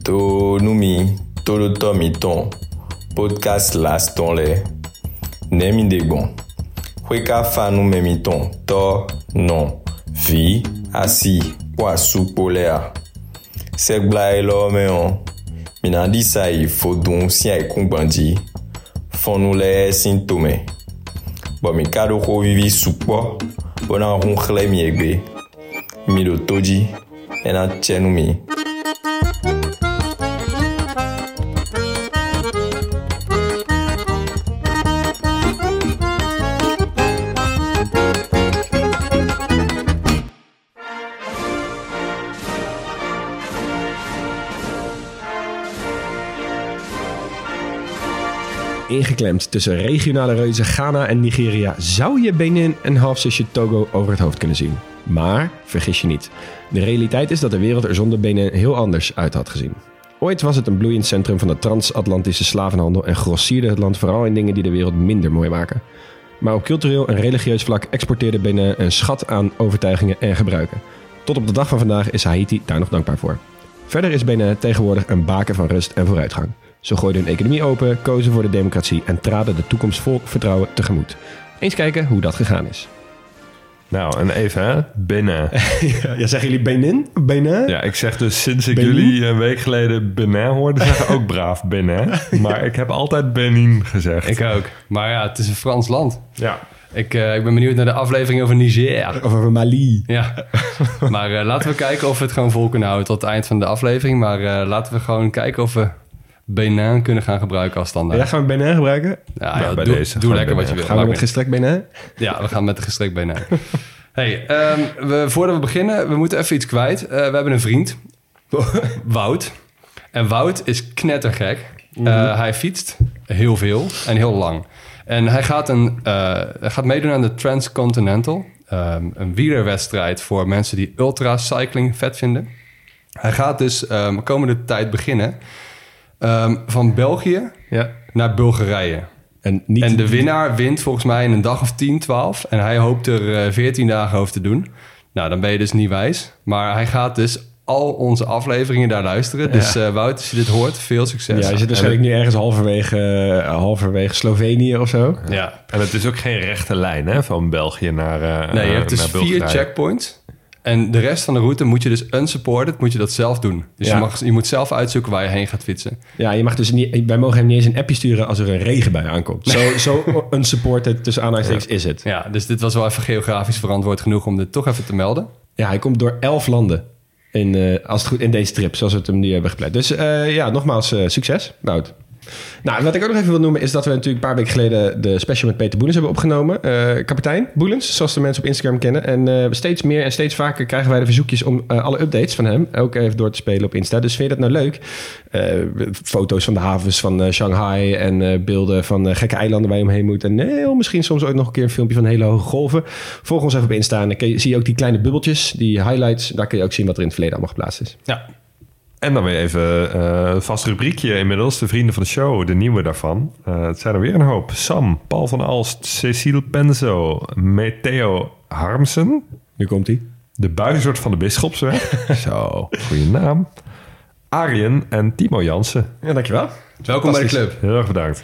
To nou mi, to lo to mi ton, podcast las ton le, ne mi degon. Kwe ka fa nou men mi ton, to, non, vi, asi, kwa sou po le a. Sek bla e lo men an, mi nan di sa yi fodon si ay kong bandi, fon nou le e sintome. Bo mi kado ko vivi sou po, bo nan ronkle mi egbe, mi do toji, enan chen nou mi. Tussen regionale reuzen Ghana en Nigeria, zou je Benin en halfzusje Togo over het hoofd kunnen zien. Maar vergis je niet. De realiteit is dat de wereld er zonder Benin heel anders uit had gezien. Ooit was het een bloeiend centrum van de transatlantische slavenhandel en grossierde het land vooral in dingen die de wereld minder mooi maken. Maar op cultureel en religieus vlak exporteerde Benin een schat aan overtuigingen en gebruiken. Tot op de dag van vandaag is Haiti daar nog dankbaar voor. Verder is Benin tegenwoordig een baken van rust en vooruitgang. Ze gooiden hun economie open, kozen voor de democratie en traden de toekomst vol vertrouwen tegemoet. Eens kijken hoe dat gegaan is. Nou, en even hè, Benin. ja, zeggen jullie Benin? Benin? Ja, ik zeg dus sinds ik jullie een week geleden Benin hoorde zeggen, ook braaf Benin. Maar ik heb altijd Benin gezegd. Ik ook. Maar ja, het is een Frans land. Ja. Ik, uh, ik ben benieuwd naar de aflevering over Niger. Over Mali. Ja. maar uh, laten we kijken of we het gewoon vol kunnen houden tot het eind van de aflevering. Maar uh, laten we gewoon kijken of we Benin kunnen gaan gebruiken als standaard. Ja, gaan we Benin gebruiken? Ja, ja bij doe, deze. doe lekker wat je wil. Gaan we met gestrekt Benin? Ja, we gaan met de gestrekt Benin. hey, um, we, voordat we beginnen, we moeten even iets kwijt. Uh, we hebben een vriend, Wout. En Wout is knettergek. Mm -hmm. uh, hij fietst heel veel en heel lang. En hij gaat, een, uh, gaat meedoen aan de Transcontinental. Um, een wielerwedstrijd voor mensen die ultra-cycling vet vinden. Hij gaat dus um, komende tijd beginnen... Um, van België ja. naar Bulgarije. En, niet en de winnaar wint volgens mij in een dag of 10, 12. En hij hoopt er uh, 14 dagen over te doen. Nou, dan ben je dus niet wijs. Maar hij gaat dus al onze afleveringen daar luisteren. Ja. Dus uh, Wout, als je dit hoort, veel succes. Ja, je zit waarschijnlijk nu ergens halverwege, uh, halverwege Slovenië of zo. Ja. En het is ook geen rechte lijn hè, van België naar uh, Nee, je hebt dus vier checkpoints. En de rest van de route moet je dus unsupported, moet je dat zelf doen. Dus ja. je, mag, je moet zelf uitzoeken waar je heen gaat fietsen. Ja, je mag dus niet, wij mogen hem niet eens een appje sturen als er een regenbui aankomt. Zo, zo unsupported tussen aanhalingstekens ja. is het. Ja, dus dit was wel even geografisch verantwoord genoeg om dit toch even te melden. Ja, hij komt door elf landen in, uh, als het goed, in deze trip, zoals we het hem nu hebben gepland. Dus uh, ja, nogmaals uh, succes, Wout. Nou, wat ik ook nog even wil noemen is dat we natuurlijk een paar weken geleden de special met Peter Boelens hebben opgenomen. Uh, kapitein Boelens, zoals de mensen op Instagram kennen. En uh, steeds meer en steeds vaker krijgen wij de verzoekjes om uh, alle updates van hem ook even door te spelen op Insta. Dus vind je dat nou leuk? foto's van de havens van Shanghai en beelden van gekke eilanden waar je omheen moet. En heel misschien soms ook nog een keer een filmpje van hele hoge golven. Volg ons even op Insta en dan zie je ook die kleine bubbeltjes, die highlights. Daar kun je ook zien wat er in het verleden allemaal geplaatst is. Ja, en dan weer even uh, een vast rubriekje inmiddels. De vrienden van de show, de nieuwe daarvan. Uh, het zijn er weer een hoop. Sam, Paul van Alst, Cecile Penzo, Matteo Harmsen. Nu komt hij. De buizerd van de Bisschopsweg. Zo, goede naam. Arjen en Timo Jansen. Ja, dankjewel. Welkom bij de club. Heel erg bedankt.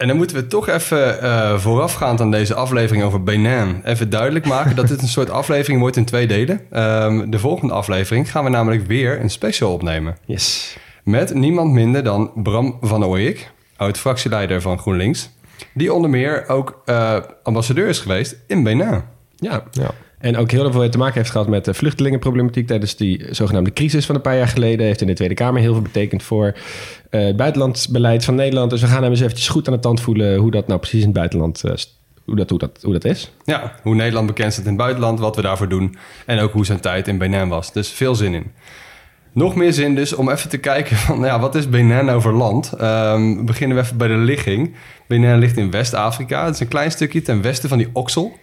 En dan moeten we toch even uh, voorafgaand aan deze aflevering over Benin... even duidelijk maken dat dit een soort aflevering wordt in twee delen. Um, de volgende aflevering gaan we namelijk weer een special opnemen. Yes. Met niemand minder dan Bram van Ooyek, oud-fractieleider van GroenLinks... die onder meer ook uh, ambassadeur is geweest in Benin. Ja, ja. En ook heel veel te maken heeft gehad met de vluchtelingenproblematiek tijdens die zogenaamde crisis van een paar jaar geleden. Heeft in de Tweede Kamer heel veel betekend voor uh, het buitenlandsbeleid van Nederland. Dus we gaan hem eens eventjes goed aan de tand voelen hoe dat nou precies in het buitenland uh, hoe dat, hoe, dat, hoe dat is. Ja, hoe Nederland bekend staat in het buitenland, wat we daarvoor doen. En ook hoe zijn tijd in Benin was. Dus veel zin in. Nog meer zin dus om even te kijken van, ja, wat is Benin over land? Um, beginnen we even bij de ligging. Benin ligt in West-Afrika. Het is een klein stukje ten westen van die Oksel.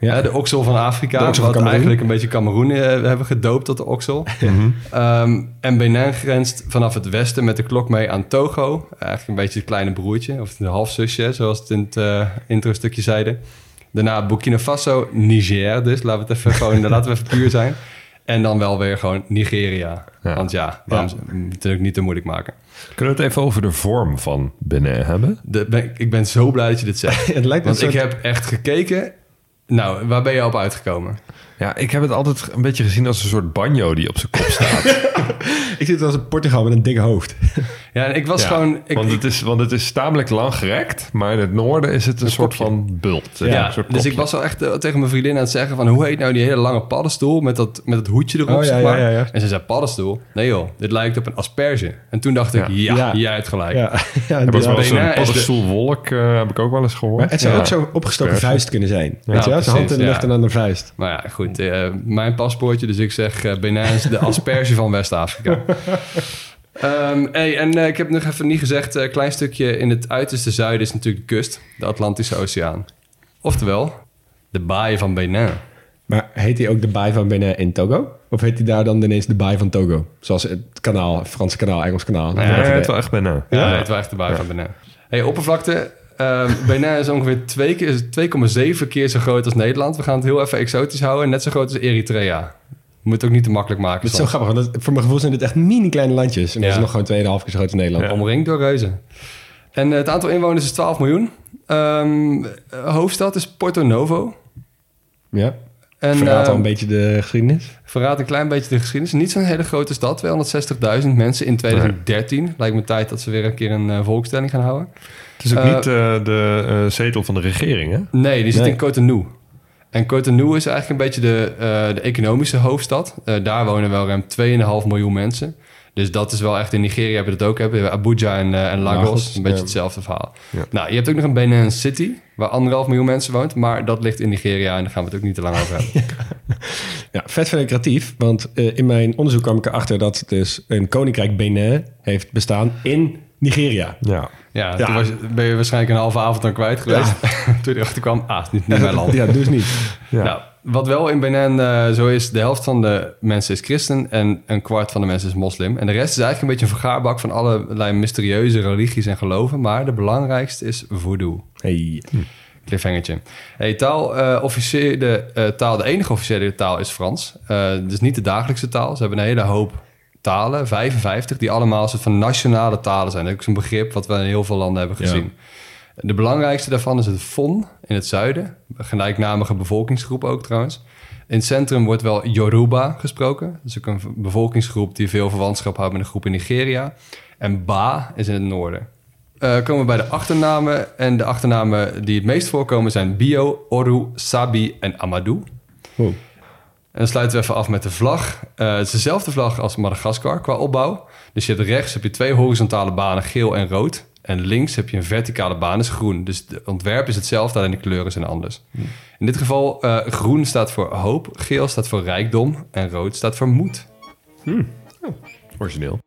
Ja. de oksel van Afrika, oksel wat eigenlijk een beetje Cameroen uh, hebben gedoopt tot de oksel. Mm um, en Benin grenst vanaf het westen met de klok mee aan Togo. Eigenlijk een beetje het kleine broertje, of de halfzusje, zoals het in het uh, intro-stukje zeiden. Daarna Burkina Faso, Niger dus, laten we het even, gewoon, laten we even puur zijn. En dan wel weer gewoon Nigeria. Ja. Want ja, waarom natuurlijk niet te moeilijk maken. Kunnen we het even over de vorm van Benin hebben? De, ben, ik ben zo blij dat je dit zegt. Het lijkt Want ik heb echt gekeken. Nou, waar ben je op uitgekomen? Ja, ik heb het altijd een beetje gezien als een soort banjo die op zijn kop staat. Ik zit als in Portugal met een dik hoofd. Ja, en ik was Ja, gewoon... Ik, want, ik- het is, want het is tamelijk lang gerekt, maar in het noorden is het een, soort kopje. van bult. ja, een soort dus ik kopje. was wel echt eh, tegen mijn vriendin aan het zeggen van... hoe heet nou die hele lange paddenstoel met dat, met dat hoedje erop, Oh, ja, zeg maar. ja, ja. En ze zei, paddenstoel? Nee joh, dit lijkt op een asperge. En toen dacht ik, Ja. ja, Ja. jij hebt gelijk. Ja, ja Er wel zo'n is de- paddenstoelwolk, eh, heb ik ook wel eens gehoord. Maar het zou Ja. ook zo opgestoken vuist kunnen zijn. Weet je wel? Zijn hand in de lucht en dan een vuist. Maar ja, goed, eh, mijn paspoortje, dus ik zeg eh Benin is de asperge van West-Afrika. Ehm, hey, en eh, ik heb nog even niet gezegd, een klein stukje in het uiterste zuiden is natuurlijk de kust, de Atlantische Oceaan. Oftewel, de baai van Benin. Maar heet hij ook de baai van Benin in Togo? Of heet hij daar dan ineens de baai van Togo? Zoals het kanaal, Franse kanaal, Engels kanaal. Nou Ja, het is wel echt Benin. Ja, het was echt de baai van Benin. Hey, oppervlakte, ehm, Benin is ongeveer twee keer- 2,7 keer zo groot als Nederland. We gaan het heel even exotisch houden, net zo groot als Eritrea. Moet het ook niet te makkelijk maken. Het is zo grappig, want dat- voor mijn gevoel zijn dit echt mini kleine landjes. En dat is nog gewoon 2,5 keer zo groot als Nederland. Ja. Omringd door reuzen. En eh, het aantal inwoners is 12 miljoen. Ehm, eh, hoofdstad is Porto Novo. Ja. En Verraadt al eh, een beetje de geschiedenis. verraadt een klein beetje de geschiedenis. Niet zo'n hele grote stad, 260.000 mensen in 2013. Lijkt me tijd dat ze weer een keer een eh, volkstelling gaan houden. Het is ook Eh, niet eh, de eh, zetel van de regering, hè? Nee, die zit Nee. in Cotonou. En Cotonou is eigenlijk een beetje de, eh, de economische hoofdstad. Eh, daar wonen wel ruim 2,5 miljoen mensen. Dus dat is wel echt... In Nigeria hebben we dat ook. Hebben Abuja en, eh, en Lagos. Lagos, een beetje ja. hetzelfde verhaal. Ja. Nou, je hebt ook nog een Benin City... waar anderhalf miljoen mensen woont. Maar dat ligt in Nigeria en daar gaan we het ook niet te lang over hebben. Ja, vet creatief. Want eh, in mijn onderzoek kwam ik erachter dat dus een koninkrijk Benin heeft bestaan in Nigeria. Ja. Ja, Ja. toen was, ben je waarschijnlijk een halve avond dan kwijt geweest. toen je erachter kwam, ah, het is niet, niet mijn land. Ja, dus niet. Ja. Nou, wat wel in Benin eh, zo is, de helft van de mensen is christen en een kwart van de mensen is moslim. En de rest is eigenlijk een beetje een vergaarbak van allerlei mysterieuze religies en geloven. Maar de belangrijkste is voodoo. Hey. Cliffhangertje. Hey, taal, eh, officiële eh, taal, de enige officiële taal is Frans. Dus niet de dagelijkse taal. Ze hebben een hele hoop talen, 55, die allemaal een soort van nationale talen zijn. Dat is zo'n begrip wat we in heel veel landen hebben Ja. De belangrijkste daarvan is het Fon in het zuiden. Een gelijknamige bevolkingsgroep ook trouwens. In het centrum wordt wel Yoruba gesproken. Dat is ook een bevolkingsgroep die veel verwantschap houdt met een groep in Nigeria. En Ba is in het noorden. Eh, komen we bij de achternamen. En de achternamen die het meest voorkomen zijn Bio, Oru, Sabi en Amadou. Wow. En dan sluiten we even af met de vlag. Eh, het is dezelfde vlag als Madagaskar qua opbouw. Dus je hebt rechts heb je twee horizontale banen, geel en rood. En links heb je een verticale baan, is groen. Dus het ontwerp is hetzelfde, alleen de kleuren zijn anders. In dit geval, eh, groen staat voor hoop, geel staat voor rijkdom en rood staat voor moed. Origineel.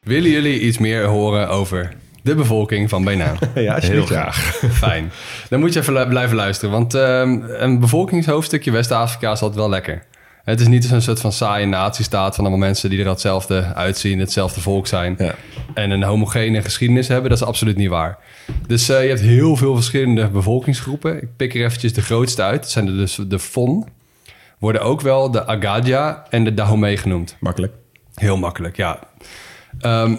Willen jullie iets meer horen over de bevolking van Benin? Ja, Heel graag. Fijn. Dan moet je even blijven luisteren. Want ehm, een bevolkingshoofdstukje West-Afrika is altijd wel lekker. Het is niet zo'n soort van saaie natiestaat van allemaal mensen die er hetzelfde uitzien, hetzelfde volk zijn. Ja. En een homogene geschiedenis hebben. Dat is absoluut niet waar. Dus eh, je hebt heel veel verschillende bevolkingsgroepen. Ik pik er eventjes de grootste uit. Dat zijn de, dus de Fon. Worden ook wel de Agadia en de Dahomey genoemd. Makkelijk. Heel makkelijk, ja. Ehm,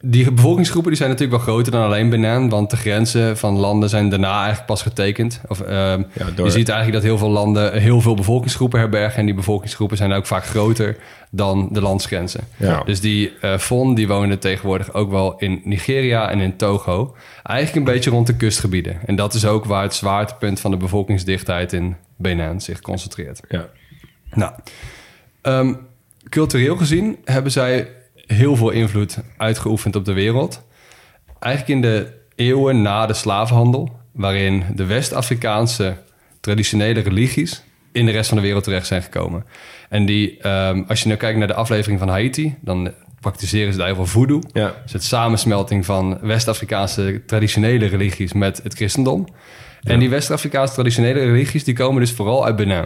die bevolkingsgroepen die zijn natuurlijk wel groter dan alleen Benin, want de grenzen van landen zijn daarna eigenlijk pas getekend. Of, ehm, Ja, door- Je ziet eigenlijk dat heel veel landen heel veel bevolkingsgroepen herbergen en die bevolkingsgroepen zijn ook vaak groter dan de landsgrenzen. Ja. Dus die eh Fon die wonen tegenwoordig ook wel in Nigeria en in Togo. Eigenlijk een beetje rond de kustgebieden. En dat is ook waar het zwaartepunt van de bevolkingsdichtheid in Benin zich concentreert. Ja. Nou, ehm, cultureel gezien hebben zij heel veel invloed uitgeoefend op de wereld. Eigenlijk in de eeuwen na de slavenhandel, waarin de West-Afrikaanse traditionele religies in de rest van de wereld terecht zijn gekomen. En die, ehm, als je nou kijkt naar de aflevering van Haiti, dan praktiseren ze daar heel veel voodoo. Ja. Dus het samensmelting van West-Afrikaanse traditionele religies met het christendom. En die West-Afrikaanse traditionele religies die komen dus vooral uit Benin.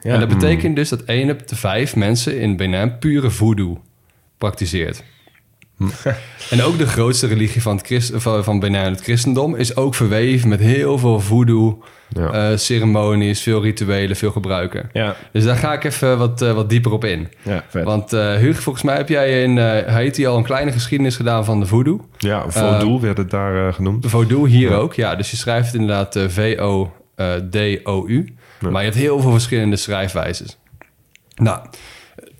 Ja. En dat betekent dus dat 1 op de 5 mensen in Benin pure voodoo praktiseert. En ook de grootste religie van, het Christ, van, van Benin, het christendom, is ook verweven met heel veel voodoo, Ja. eh, ceremonies, veel rituelen, veel gebruiken. Ja, Dus daar ga ik even wat, eh, wat dieper op in. ja vet. Want eh Hugo, volgens mij heb jij in Haiti al een kleine geschiedenis gedaan van de voodoo. Ja, Vodou werd het daar genoemd. De voodoo hier ook, ja. Dus je schrijft het inderdaad V-O-D-O-U. Maar je hebt heel veel verschillende schrijfwijzes. Nou,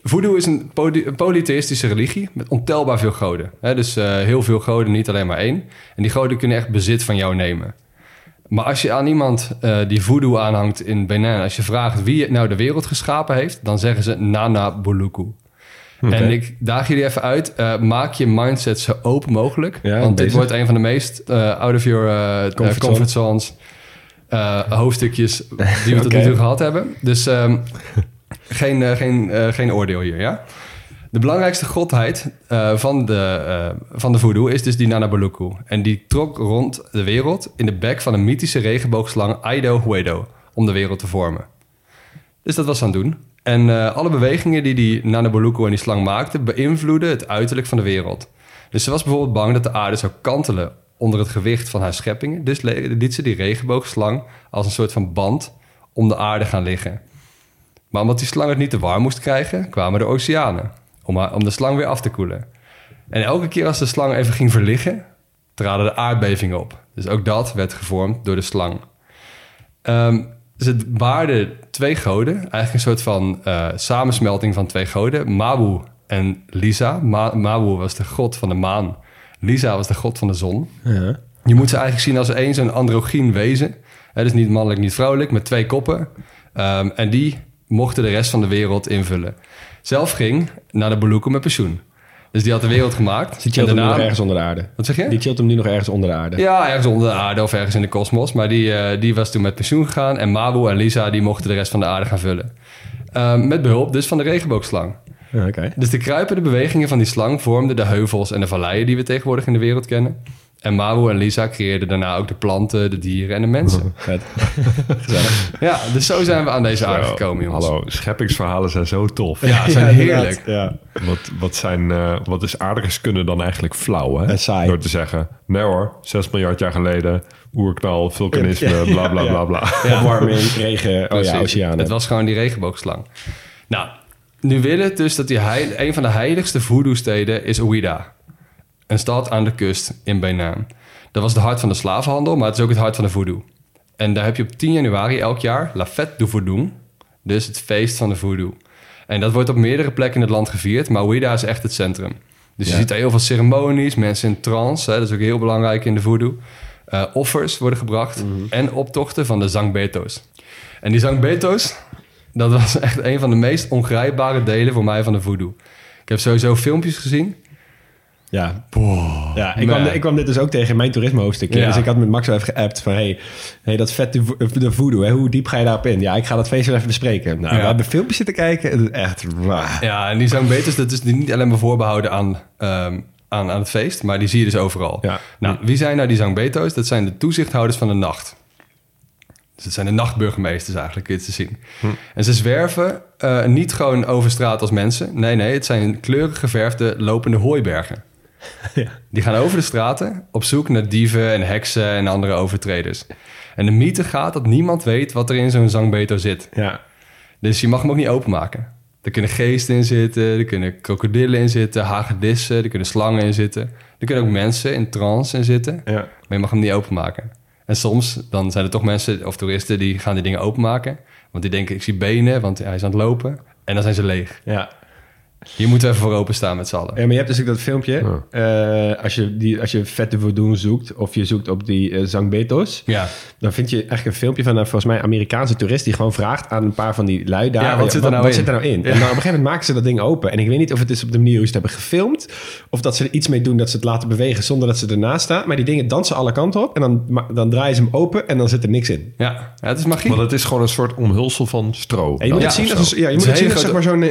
voodoo is een, poly- een polytheïstische religie met ontelbaar veel goden. Dus eh, heel veel goden, niet alleen maar één. En die goden kunnen echt bezit van jou nemen. Maar als je aan iemand eh, die voodoo aanhangt in Benin... als je vraagt wie nou de wereld geschapen heeft... dan zeggen ze Nana Buluku. En ik daag jullie even uit. eh, maak je mindset zo open mogelijk. Ja, want dit wordt een van de meest out of your Comfort comfort, zones... hoofdstukjes die we tot nu toe gehad hebben. Dus ehm, geen, eh, geen, eh, geen oordeel hier, ja? De belangrijkste godheid eh, van, de, van de voodoo is dus die Nanabaluku. En die trok rond de wereld in de bek van een mythische regenboogslang Aido Huedo... om de wereld te vormen. Dus dat was aan het doen. En alle bewegingen die die Nanabaluku en die slang maakte... beïnvloeden het uiterlijk van de wereld. Dus ze was bijvoorbeeld bang dat de aarde zou kantelen... onder het gewicht van haar scheppingen. Dus liet ze die regenboogslang als een soort van band... om de aarde gaan liggen. Maar omdat die slang het niet te warm moest krijgen... kwamen de oceanen om, haar- om de slang weer af te koelen. En elke keer als de slang even ging verliggen... traden de aardbevingen op. Dus ook dat werd gevormd door de slang. Ehm, ze baarden twee goden. Eigenlijk een soort van eh, samensmelting van twee goden. Mabu en Lisa. Ma Mabu was de god van de maan. Lisa was de god van de zon. Ja. Je moet ze eigenlijk zien als één zo'n androgyn wezen. Hè, dus niet mannelijk, niet vrouwelijk, met twee koppen. Ehm, en die mochten de rest van de wereld invullen. Zelf ging naar de Beluku met pensioen. Dus die had de wereld gemaakt. Die chillt En hem nu nog daarna- ergens onder de aarde. Wat zeg je? Die chillt hem nu nog ergens onder de aarde. Ja, ergens onder de aarde of ergens in de kosmos. Maar die, eh, die was toen met pensioen gegaan. En Mabu en Lisa die mochten de rest van de aarde gaan vullen. Ehm, met behulp dus van de regenboogslang. Ja, Oké. Dus de kruipende bewegingen van die slang vormden de heuvels en de valleien die we tegenwoordig in de wereld kennen. En Mabu en Lisa creëerden daarna ook de planten, de dieren en de mensen. Ja, dus zo zijn we aan deze aarde gekomen, jongens. Hallo, scheppingsverhalen zijn zo tof. Ja, ze zijn heerlijk. Ja. Wat, wat, zijn, eh, wat is aardrijkskunde dan eigenlijk flauw, hè? En saai. Door te zeggen, nee hoor, 6 miljard jaar geleden, oerknal, vulkanisme, bla bla ja. bla bla. Opwarming, regen, oh ja, oceanen. Het was gewoon die regenboogslang. Nou, nu willen het dus dat die heil, een van de heiligste voodoo-steden is Ouida. Een stad aan de kust in Benin. Dat was het hart van de slavenhandel, maar het is ook het hart van de voodoo. En daar heb je op 10 januari elk jaar La Fête du Voodoo. Dus het feest van de voodoo. En dat wordt op meerdere plekken in het land gevierd, maar Ouida is echt het centrum. Dus je ziet daar heel veel ceremonies, mensen in trance, hè, dat is ook heel belangrijk in de voodoo. Eh, offers worden gebracht en optochten van de Zangbeto's. En die Zangbeto's, dat was echt een van de meest ongrijpbare delen voor mij van de voodoo. Ik heb sowieso filmpjes gezien. Ja. ja ik, Man. kwam, ik kwam dit dus ook tegen in mijn toerisme hoofdstukje. Ja. Dus ik had met Max wel even geappt van... Hey, hey, dat vet de, de voodoo, hè, hoe diep ga je daarop in? Ja, ik ga dat feest wel even bespreken. Nou, Ja. we hebben filmpjes zitten kijken. Echt... wah. Ja, en die Zangbeto's, dat is niet alleen maar voorbehouden aan, ehm, aan, aan het feest, maar die zie je dus overal. Ja. Nou, wie zijn nou die Zangbeto's? Dat zijn de toezichthouders van de nacht. Dus het zijn de nachtburgemeesters eigenlijk, kun je te zien. En ze zwerven eh, niet gewoon over straat als mensen. Nee, nee, het zijn kleurig geverfde lopende hooibergen. Ja. Die gaan over de straten op zoek naar dieven en heksen en andere overtreders. En de mythe gaat dat niemand weet wat er in zo'n zangbeto zit. Ja. Dus je mag hem ook niet openmaken. Er kunnen geesten in zitten, er kunnen krokodillen in zitten, hagedissen, er kunnen slangen in zitten. Er kunnen ook mensen in trance in zitten, Ja. maar je mag hem niet openmaken. En soms dan zijn er toch mensen of toeristen die gaan die dingen openmaken. Want die denken, ik zie benen, want hij is aan het lopen. En dan zijn ze leeg. Ja. Hier moeten we even voor openstaan met z'n allen. Ja, maar je hebt dus ook dat filmpje. eh, als, je die, als je vette voodoo zoekt... of je zoekt op die eh Zangbetos... Ja, dan vind je eigenlijk een filmpje van een volgens mij Amerikaanse toerist... die gewoon vraagt aan een paar van die lui daar... Ja, wat zit er nou wat zit er nou in? En dan op een gegeven moment maken ze dat ding open. En ik weet niet of het is op de manier hoe ze het hebben gefilmd... of dat ze er iets mee doen dat ze het laten bewegen... zonder dat ze ernaast staan. Maar die dingen dansen alle kanten op... en dan, dan draaien ze hem open en dan zit er niks in. ja. ja het is magie. Want het is gewoon een soort omhulsel van stro. En je moet Ja, het zien als, ja, je moet het zien als zeg maar zo'n...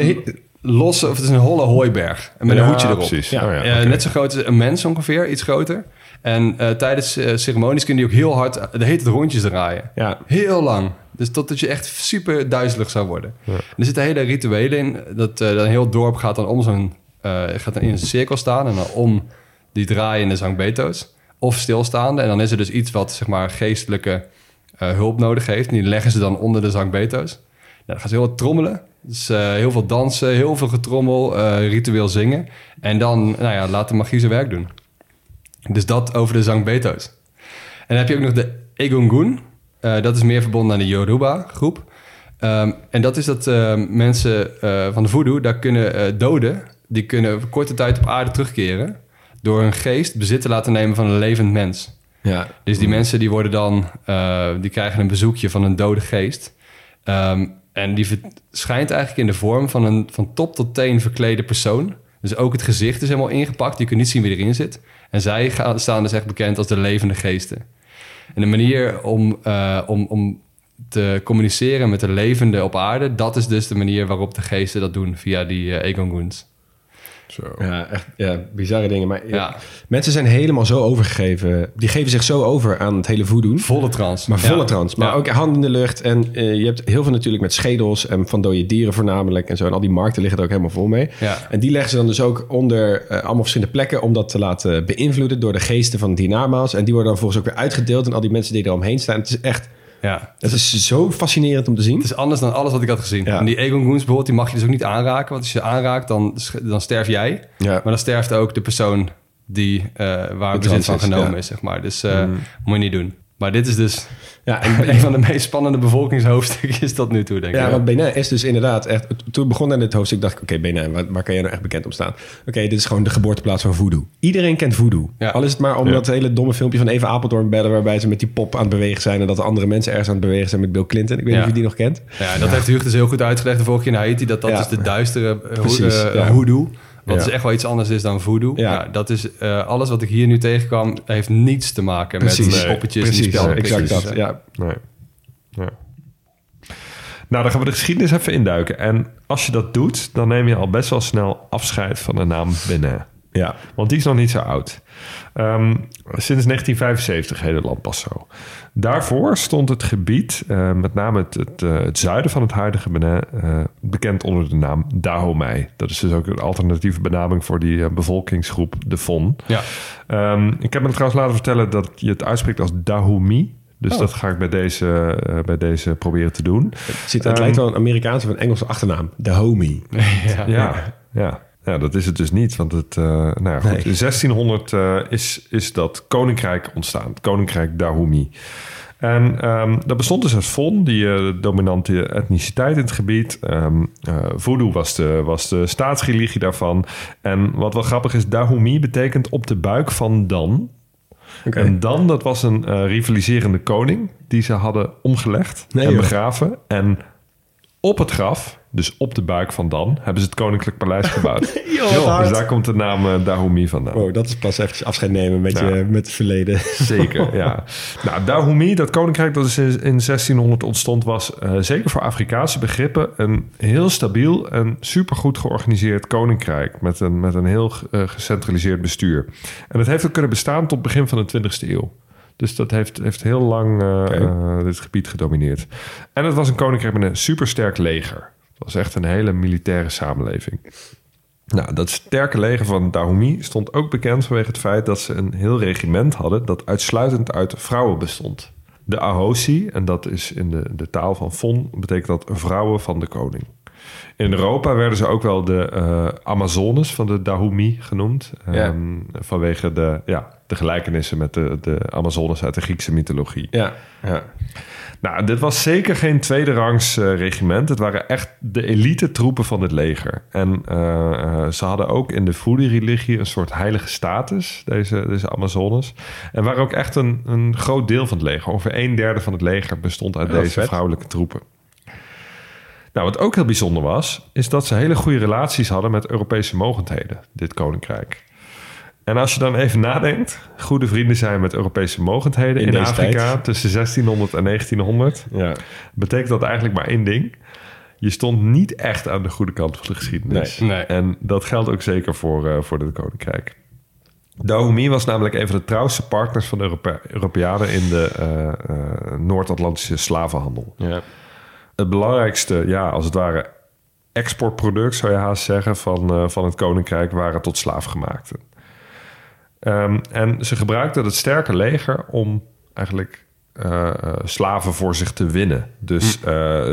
Losse, of het is een holle hooiberg. En met een Ja, hoedje erop. precies. Ja. Oh, ja, Eh. Net zo groot als een mens ongeveer, iets groter. En eh, tijdens eh, ceremonies kun je ook heel hard de hele tijd rondjes draaien. Ja. Heel lang. Dus totdat je echt super duizelig zou worden. Er zitten hele rituelen in. Dat, eh, een heel dorp gaat dan om zo'n eh, gaat dan in een cirkel staan en dan om die draaiende Zangbetos. Of stilstaande. En dan is er dus iets wat zeg maar geestelijke eh, hulp nodig heeft. En die leggen ze dan onder de Zangbetos. Nou, dan gaan ze heel wat trommelen. Dus eh, heel veel dansen, heel veel getrommel, eh, ritueel zingen. En dan nou ja, laat de magie zijn werk doen. Dus dat over de Zangbetos. En dan heb je ook nog de Egungun. Eh, dat is meer verbonden aan de Yoruba-groep. Ehm, en dat is dat mensen van de voodoo, daar kunnen doden... die kunnen voor korte tijd op aarde terugkeren... door hun geest bezit te laten nemen van een levend mens. Ja. Dus die mensen die worden dan... die krijgen een bezoekje van een dode geest. Ehm, en die verschijnt eigenlijk in de vorm van een van top tot teen verklede persoon. Dus ook het gezicht is helemaal ingepakt. Je kunt niet zien wie erin zit. En zij staan dus echt bekend als de levende geesten. En de manier om, eh, om, om te communiceren met de levende op aarde... dat is dus de manier waarop de geesten dat doen via die eh Egonguns. Zo. Ja, echt ja, bizarre dingen. Maar ja, Ja. mensen zijn helemaal zo overgegeven. Die geven zich zo over aan het hele voedoen. Volle trance. Maar volle Ja. trans. Maar Ja. ook handen in de lucht. En eh, je hebt heel veel natuurlijk met schedels en van dode dieren voornamelijk. En zo. En al die markten liggen er ook helemaal vol mee. Ja. En die leggen ze dan dus ook onder eh, allemaal verschillende plekken... om dat te laten beïnvloeden door de geesten van die namaals. En die worden dan volgens ook weer uitgedeeld... aan al die mensen die er omheen staan. Het is echt... Ja. Het is zo fascinerend om te zien. Het is anders dan alles wat ik had gezien. Ja. En die Egonguns bijvoorbeeld, die mag je dus ook niet aanraken. Want als je aanraakt, dan, dan sterf jij. Ja. Maar dan sterft ook de persoon die, eh, waar bezit van genomen ja. Is, zeg maar. Dus eh, moet je niet doen. Maar dit is dus Ja, en, een van de meest spannende bevolkingshoofdstukken tot nu toe, denk ik. Ja, want Benin is dus inderdaad echt... Toen begon aan dit hoofdstuk dacht ik... Oké, Benin, waar, waar kan jij nou echt bekend om staan? Oké, dit is gewoon de geboorteplaats van voodoo. Iedereen kent voodoo. Ja. Al is het maar om Ja. dat hele domme filmpje van Eva Apeldoorn bellen... waarbij ze met die pop aan het bewegen zijn... en dat de andere mensen ergens aan het bewegen zijn met Bill Clinton. Ik weet Ja. niet of je die nog kent. Ja, dat heeft Huug dus heel goed uitgelegd de vorige keer in Haiti. Dat dat Ja. is de duistere uh, Precies, uh, hoodoo. Wat Ja. dus echt wel iets anders is dan voodoo. Ja. Ja. dat is eh, alles wat ik hier nu tegenkwam... heeft niets te maken Precies. met Nee, poppetjes en Precies, die spelletjes. exact dat. Ja. Nee. Ja. Nou, dan gaan we de geschiedenis even induiken. En als je dat doet, dan neem je al best wel snel afscheid van de naam Benin. Ja. Want die is nog niet zo oud. Ehm, sinds 1975 heet het land pas zo. Daarvoor stond het gebied, eh, met name het, het, eh, het zuiden van het huidige Benin, eh, bekend onder de naam Dahomey. Dat is dus ook een alternatieve benaming voor die bevolkingsgroep, de Fon. ja. Ehm, ik heb me trouwens laten vertellen dat je het uitspreekt als Dahomey. Dus Oh. dat ga ik bij deze, bij deze proberen te doen. Het, ziet, het Ehm, lijkt wel een Amerikaanse of een Engelse achternaam. De homie. ja. Ja, ja. Ja, dat is het dus niet. Want het, eh, nou ja, goed, Nee. in 1600 eh, is, is dat koninkrijk ontstaan. Het koninkrijk Dahomey. En ehm, dat bestond dus uit Fon, die eh, de dominante etniciteit in het gebied. Eh, voodoo was de, was de staatsreligie daarvan. En wat wel grappig is, Dahomey betekent op de buik van Dan. En Dan, dat was een rivaliserende koning die ze hadden omgelegd Nee, en joh. begraven. En op het graf, dus op de buik van Dan, hebben ze het koninklijk paleis gebouwd. Hard. dus daar komt de naam eh, Dahomey vandaan. Wow, dat is pas even afscheid nemen met, Ja. je, met het verleden. Zeker, ja. Nou, Dahomey, dat koninkrijk dat in in 1600 ontstond... was eh, zeker voor Afrikaanse begrippen... een heel stabiel en supergoed georganiseerd koninkrijk... met een, met een heel eh, gecentraliseerd bestuur. En dat heeft ook kunnen bestaan tot het begin van de 20e eeuw. Dus dat heeft, heeft heel lang eh, eh, dit gebied gedomineerd. En het was een koninkrijk met een supersterk leger. Het was echt een hele militaire samenleving. Nou, dat sterke leger van Dahomey stond ook bekend vanwege het feit dat ze een heel regiment hadden dat uitsluitend uit vrouwen bestond. De Ahosi, en dat is in de, de taal van Fon, betekent dat vrouwen van de koning. In Europa werden ze ook wel de eh, Amazones van de Dahomey genoemd. Ja. Ehm, vanwege de, ja, de gelijkenissen met de, de Amazones uit de Griekse mythologie. Ja, ja. Nou, dit was zeker geen tweederangs eh, regiment. Het waren echt de elite troepen van het leger. En eh, ze hadden ook in de voodoo-religie een soort heilige status, deze, deze Amazones. En waren ook echt een, een groot deel van het leger. Ongeveer een derde van het leger bestond uit deze vet. vrouwelijke troepen. Nou, wat ook heel bijzonder was, is dat ze hele goede relaties hadden met Europese mogendheden, dit koninkrijk. En als je dan even nadenkt, goede vrienden zijn met Europese mogendheden In Afrika tijd. tussen 1600 en 1900, ja. betekent dat eigenlijk maar één ding. Je stond niet echt aan de goede kant van de geschiedenis. Nee, nee. En dat geldt ook zeker voor, eh, voor dit koninkrijk. Dahomey was namelijk een van de trouwste partners van de Europe- Europeanen in de eh, eh, Noord-Atlantische slavenhandel. ja. Het belangrijkste, ja, als het ware, exportproduct, zou je haast zeggen, van, eh, van het koninkrijk waren tot slaafgemaakten. Ehm, en ze gebruikten het sterke leger om eigenlijk eh, eh, slaven voor zich te winnen. Dus eh,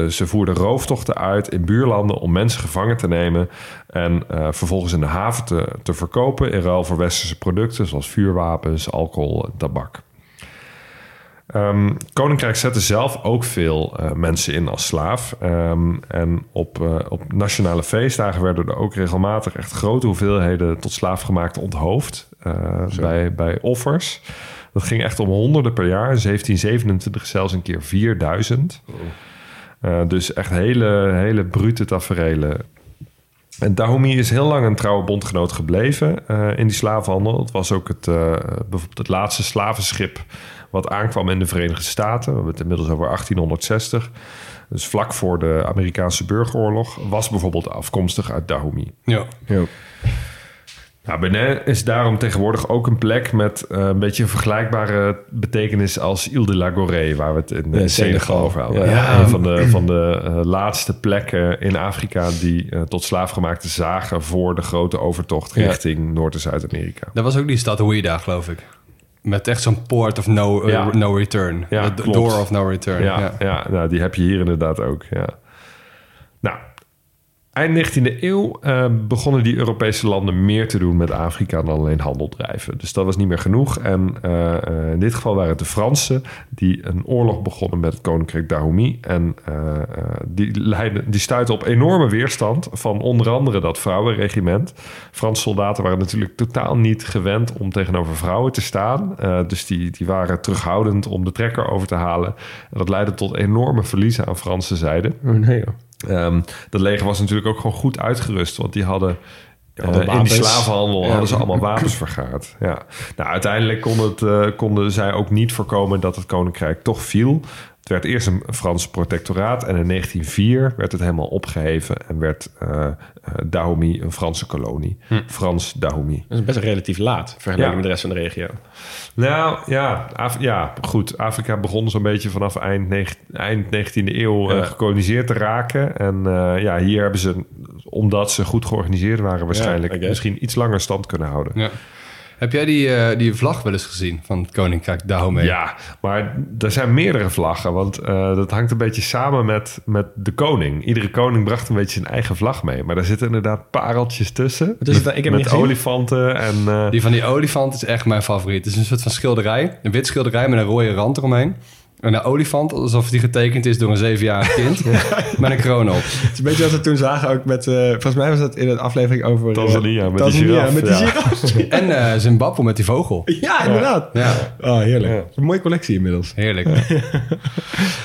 ze voerden rooftochten uit in buurlanden om mensen gevangen te nemen en vervolgens in de haven te, te verkopen in ruil voor westerse producten zoals vuurwapens, alcohol en tabak. Ehm, Koninkrijk zette zelf ook veel eh, mensen in als slaaf. Ehm, en op, eh, op nationale feestdagen werden er ook regelmatig echt grote hoeveelheden tot slaafgemaakte onthoofd eh, bij, bij offers. Dat ging echt om honderden per jaar. In 1727 zelfs een keer 4000. Eh, dus echt hele, hele brute tafereelen. En Dahomey is heel lang een trouwe bondgenoot gebleven in die slavenhandel. Het was ook het, bijvoorbeeld het laatste slavenschip wat aankwam in de Verenigde Staten. We hebben het inmiddels over 1860. Dus vlak voor de Amerikaanse burgeroorlog was bijvoorbeeld afkomstig uit Dahomey. Ja. Nou, Benin is daarom tegenwoordig ook een plek met eh, een beetje een vergelijkbare betekenis als Ile de la Gorée, waar we het in eh, Ja, Senegal over hadden. Ja. Een van de, van de eh, laatste plekken in Afrika die tot slaafgemaakte zagen voor de grote overtocht Ja. richting Noord- en Zuid-Amerika. Dat was ook die stad Ouida, geloof ik. Met echt zo'n port of no, eh, no return. Ja, door of no return. Ja, Ja. ja. nou, die heb je hier inderdaad ook. Ja. Nou, eind 19e eeuw eh, begonnen die Europese landen meer te doen met Afrika dan alleen handel drijven. Dus dat was niet meer genoeg. En eh, eh, in dit geval waren het de Fransen die een oorlog begonnen met het koninkrijk Dahomey. En eh, die, leidden, die stuitten op enorme weerstand van onder andere dat vrouwenregiment. Franse soldaten waren natuurlijk totaal niet gewend om tegenover vrouwen te staan. Dus die, die waren terughoudend om de trekker over te halen. En dat leidde tot enorme verliezen aan Franse zijde. Oh, nee. Ehm, dat leger was natuurlijk ook gewoon goed uitgerust, want die hadden. eh, in die slavenhandel Ja. hadden ze allemaal wapens vergaard. Ja. Nou, uiteindelijk kon het, eh, konden zij ook niet voorkomen dat het koninkrijk toch viel. Werd eerst een Frans protectoraat en in 1904 werd het helemaal opgeheven en werd eh, Dahomey een Franse kolonie. Frans Dahomey. Dat is best relatief laat vergeleken Ja. met de rest van de regio. Nou ja, Af- ja, goed. Afrika begon zo'n beetje vanaf eind, eind 19e eeuw Ja. gekoloniseerd te raken. En ja, hier hebben ze, omdat ze goed georganiseerd waren, waarschijnlijk misschien iets langer stand kunnen houden. Ja. Heb jij die, eh, die vlag wel eens gezien van het Koninkrijk Dahomey? Ja, maar er zijn meerdere vlaggen, want eh, dat hangt een beetje samen met, met de koning. Iedere koning bracht een beetje zijn eigen vlag mee, maar daar zitten inderdaad pareltjes tussen. Het dan? Ik heb met olifanten en... eh, Die van die olifant is echt mijn favoriet. Het is een soort van schilderij. Een wit schilderij met een rode rand eromheen. En een olifant, alsof die getekend is door een zevenjarig kind. Met een kroon op. Het is een beetje wat we toen zagen ook met... eh, volgens mij was dat in een aflevering over... eh, Tanzania, met die Tanzania, giraf, met die ja. giraf. En eh Zimbabwe met die vogel. Ja, inderdaad. Ja, Oh, heerlijk. Ja. Een mooie collectie inmiddels. heerlijk.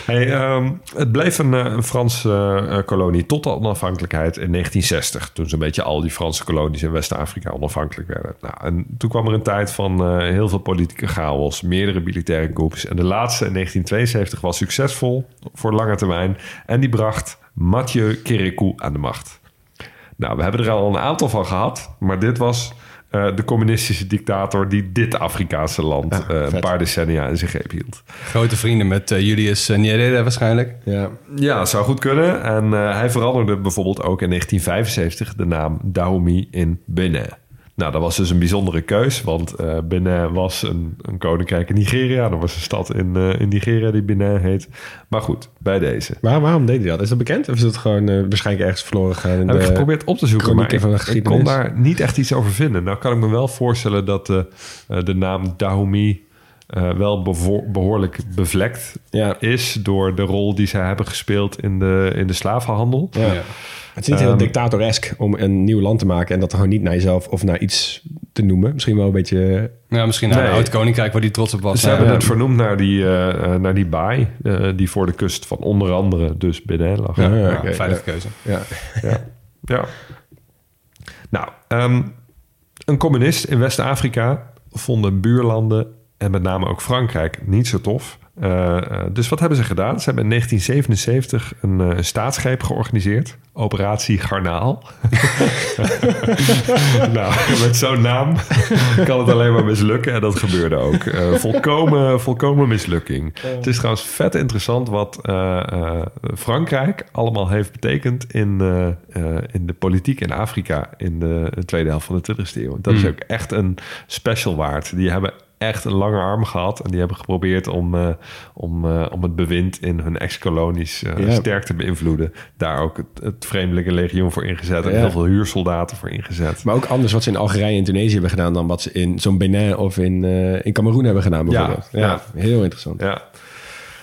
Hey, ehm, het bleef een, eh, een Franse eh, kolonie tot de onafhankelijkheid in 1960. Toen zo'n beetje al die Franse kolonies in West-Afrika onafhankelijk werden. Nou, en toen kwam er een tijd van eh, heel veel politieke chaos, meerdere militaire coups. En de laatste in 1972 was succesvol voor lange termijn. En die bracht Mathieu Kérékou aan de macht. Nou, we hebben er al een aantal van gehad, maar dit was eh, de communistische dictator die dit Afrikaanse land Ja, eh, een paar decennia in zijn greep hield. Grote vrienden met eh, Julius Nyerere waarschijnlijk. Ja. Ja, zou goed kunnen. En eh, hij veranderde bijvoorbeeld ook in 1975 de naam Dahomey in Benin. Nou, dat was dus een bijzondere keus, want eh, Benin was een, een koninkrijk in Nigeria. Er was een stad in, eh, in Nigeria die Benin heet. Maar goed, bij deze. Maar waarom deed hij dat? Is dat bekend? Of is dat gewoon eh, waarschijnlijk ergens verloren gegaan? In Heb ik geprobeerd op te zoeken, maar ik, ik kon daar niet echt iets over vinden. Nou kan ik me wel voorstellen dat de, de naam Dahomey eh, wel behoorlijk bevlekt Ja. is... door de rol die zij hebben gespeeld in de, in de slavenhandel. Ja. Ja. Het is niet heel Ehm, dictatoresk om een nieuw land te maken en dat gewoon niet naar jezelf of naar iets te noemen. Misschien wel een beetje. Ja, misschien naar Nee. een oud koninkrijk waar die trots op was. Ze Ja. hebben ja. het vernoemd naar die, eh, eh, naar die baai, eh, die voor de kust van onder andere dus Benin lag. Ja, Ja, veilige ja. keuze. Ja. Ja. ja. Nou, ehm, een communist in West-Afrika vonden buurlanden en met name ook Frankrijk niet zo tof Eh, eh, dus wat hebben ze gedaan? Ze hebben in 1977 een, een staatsgreep georganiseerd. Operatie Garnaal. nou, met zo'n naam kan het alleen maar mislukken. En dat gebeurde ook. Eh, volkomen, volkomen mislukking. Het is trouwens vet interessant wat Frankrijk allemaal heeft betekend in, in de politiek in Afrika in de, de tweede helft van de 20e eeuw. Dat is ook echt een special waard. Die hebben echt een lange arm gehad. En die hebben geprobeerd om, eh, om, eh, om het bewind in hun ex-kolonies eh, Ja. sterk te beïnvloeden. Daar ook het, het Vreemdelinge Legioen voor ingezet. En heel veel huursoldaten voor ingezet. Maar ook anders wat ze in Algerije en Tunesië hebben gedaan... dan wat ze in zo'n Benin of in, in Cameroen hebben gedaan bijvoorbeeld. Ja, ja. heel interessant. Ja.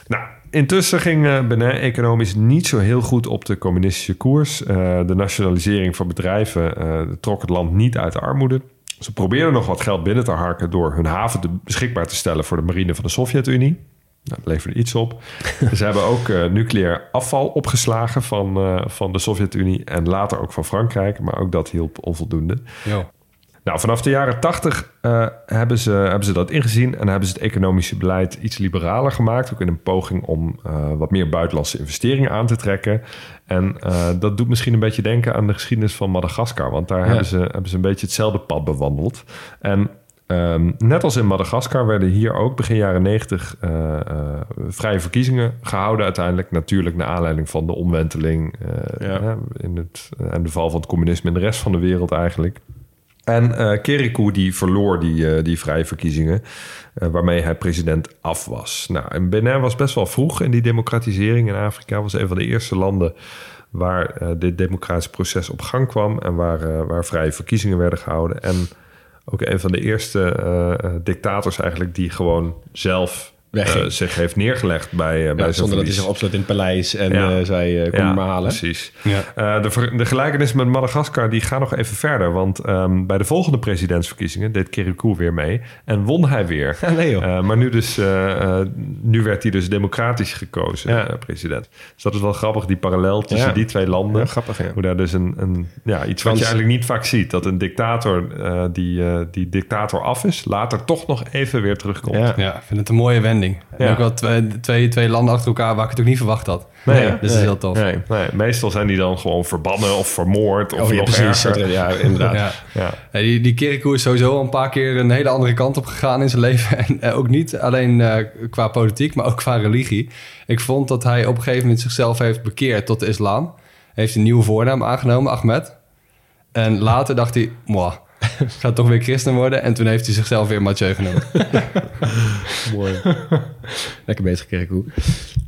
Nou, intussen ging Benin economisch niet zo heel goed op de communistische koers. De nationalisering van bedrijven trok het land niet uit de armoede. Ze probeerden nog wat geld binnen te harken door hun haven te, beschikbaar te stellen voor de marine van de Sovjet-Unie. Nou, dat leverde iets op. Ze hebben ook eh, nucleair afval opgeslagen van, eh, van de Sovjet-Unie en later ook van Frankrijk, maar ook dat hielp onvoldoende. Jo. Nou, vanaf de jaren 80 eh, hebben, ze, hebben ze dat ingezien en hebben ze het economische beleid iets liberaler gemaakt. Ook in een poging om wat meer buitenlandse investeringen aan te trekken. En eh, dat doet misschien een beetje denken aan de geschiedenis van Madagaskar. Want daar hebben, ze, hebben ze een beetje hetzelfde pad bewandeld. En ehm, net als in Madagaskar werden hier ook begin jaren 90 eh, eh, vrije verkiezingen gehouden. Uiteindelijk natuurlijk naar aanleiding van de omwenteling Ja. in het, en de val van het communisme in de rest van de wereld eigenlijk. En eh Kerikou die verloor die, eh, die vrije verkiezingen, eh, waarmee hij president af was. Nou, en Benin was best wel vroeg in die democratisering in Afrika. Was een van de eerste landen waar dit democratisch proces op gang kwam en waar, waar vrije verkiezingen werden gehouden. En ook een van de eerste dictators eigenlijk die gewoon zelf Eh, zich heeft neergelegd bij, eh, bij Ja, zijn zonder dat hij zich opsloot in het paleis en Ja. eh, zei, eh, kom me maar halen. Precies. Ja. Eh, de, ver- de gelijkenis met Madagaskar die gaat nog even verder. Want ehm, bij de volgende presidentsverkiezingen deed Kerikou weer mee. En won hij weer. Ja, nee, joh. Eh, maar nu, dus, nu werd hij dus democratisch gekozen, Ja. president. Dus dat is wel grappig, die parallel tussen Ja. die twee landen. Ja, grappig, ja. Hoe daar dus een, een ja, iets wat Want- je eigenlijk niet vaak ziet. Dat een dictator eh, die, eh, die dictator af is, later toch nog even weer terugkomt. Ja. Ja, ik vind het een mooie wending. En Ja. ook wel twee, twee, twee landen achter elkaar waar ik het ook niet verwacht had. Nee, dus dat is heel tof. Nee. Nee, meestal zijn die dan gewoon verbannen of vermoord. Of Oh, ja, nog precies. erger. Ja, inderdaad. Ja. Ja. Hey, die, die Kirikou is sowieso al een paar keer een hele andere kant op gegaan in zijn leven. En eh, ook niet alleen eh, qua politiek, maar ook qua religie. Ik vond dat hij op een gegeven moment zichzelf heeft bekeerd tot de islam. Heeft een nieuwe voornaam aangenomen, Ahmed. En later dacht hij, mwah, ik ga toch weer christen worden. En toen heeft hij zichzelf weer Mathieu genoemd. Mooi. Lekker bezig, Kerkoe.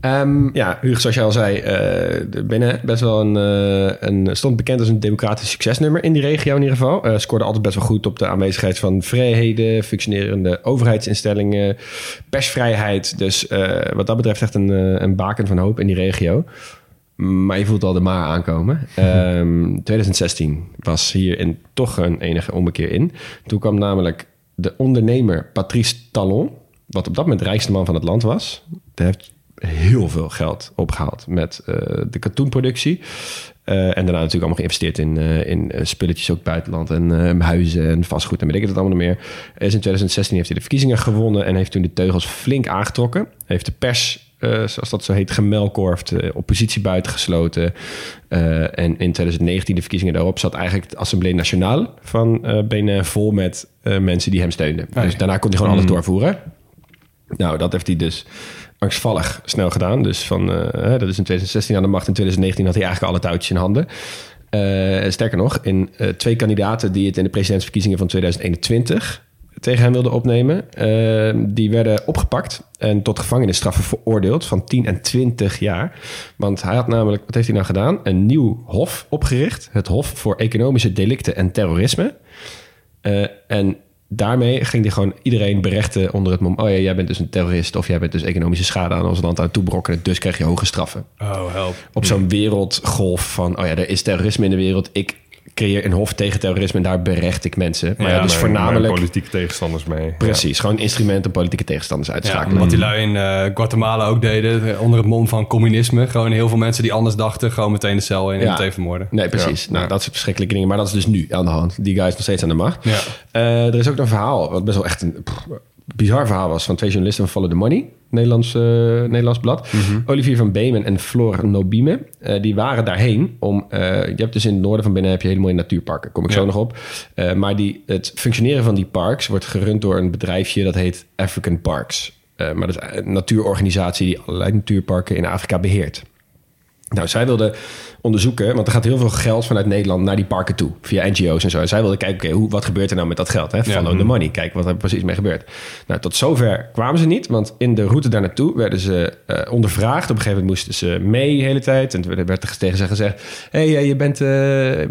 Ehm ja, Hugo, zoals jij al zei, eh Benin best wel een, eh, een, stond bekend als een democratisch succesnummer in die regio in ieder geval. Eh scoorde altijd best wel goed op de aanwezigheid van vrijheden, functionerende overheidsinstellingen, persvrijheid. Dus wat dat betreft echt een, een baken van hoop in die regio. Maar je voelt al de maar aankomen. Ehm 2016 was hier in toch een enige ommekeer in. Toen kwam namelijk de ondernemer Patrice Talon, wat op dat moment de rijkste man van het land was. Die heeft heel veel geld opgehaald met eh, de katoenproductie. Eh, en daarna natuurlijk allemaal geïnvesteerd in, eh, in spulletjes ook buitenland en huizen en vastgoed en weet ik het allemaal nog meer. Is in 2016 heeft hij de verkiezingen gewonnen en heeft toen de teugels flink aangetrokken. Heeft de pers, zoals dat zo heet, gemelkorfd, eh, oppositie buitengesloten. Eh, en in 2019, de verkiezingen daarop, zat eigenlijk het Assemblée Nationale van eh Benin vol met eh, mensen die hem steunden. Dus daarna kon hij gewoon alles doorvoeren. Nou, dat heeft hij dus angstvallig snel gedaan. Dus van, eh, dat is in 2016 aan de macht. In 2019 had hij eigenlijk alle touwtjes in handen. Eh, sterker nog, in eh, twee kandidaten die het in de presidentsverkiezingen van 2021 tegen hem wilden opnemen, eh, die werden opgepakt en tot gevangenisstraffen veroordeeld van 10 en 20 jaar. Want hij had namelijk, wat heeft hij nou gedaan? Een nieuw hof opgericht. Het Hof voor Economische Delicten en Terrorisme. Eh, en daarmee ging hij gewoon iedereen berechten onder het mom. Oh ja, jij bent dus een terrorist of jij bent dus economische schade aan ons land aan het toebrokkenen. Dus krijg je hoge straffen. Oh, help. Op zo'n wereldgolf van, oh ja, er is terrorisme in de wereld. Ik creëer een hof tegen terrorisme en daar berecht ik mensen. Maar ja, dus voornamelijk... politieke tegenstanders mee. Precies, gewoon instrumenten om politieke tegenstanders uit te Ja, schakelen. wat die lui in eh, Guatemala ook deden, eh, onder het mom van communisme. Gewoon heel veel mensen die anders dachten, gewoon meteen de cel in en Ja. meteen vermoorden. Nee, precies. Nou, dat is verschrikkelijke dingen. Maar dat is dus nu aan de hand. Die guy is nog steeds aan de macht. Ja. Eh, er is ook een verhaal, wat best wel echt een pff, bizar verhaal was... van twee journalisten van Follow the Money. Nederlands, eh, Nederlands blad. Olivier van Beemen en Flor Nobime, eh, die waren daarheen om... eh, je hebt dus in het noorden van Benin heb je hele mooie natuurparken. Kom ik zo nog op. Maar die, het functioneren van die parks wordt gerund door een bedrijfje... dat heet African Parks. Maar dat is een natuurorganisatie die allerlei natuurparken in Afrika beheert. Nou, zij wilden onderzoeken, want er gaat heel veel geld vanuit Nederland naar die parken toe, via NGO's en zo. En zij wilden kijken, oké, hoe wat gebeurt er nou met dat geld? Hè? Follow the money, kijk wat er precies mee gebeurt. Nou, tot zover kwamen ze niet, want in de route daar naartoe werden ze eh, ondervraagd. Op een gegeven moment moesten ze mee de hele tijd. En toen werd er tegen ze gezegd, hé, hey, je bent, eh,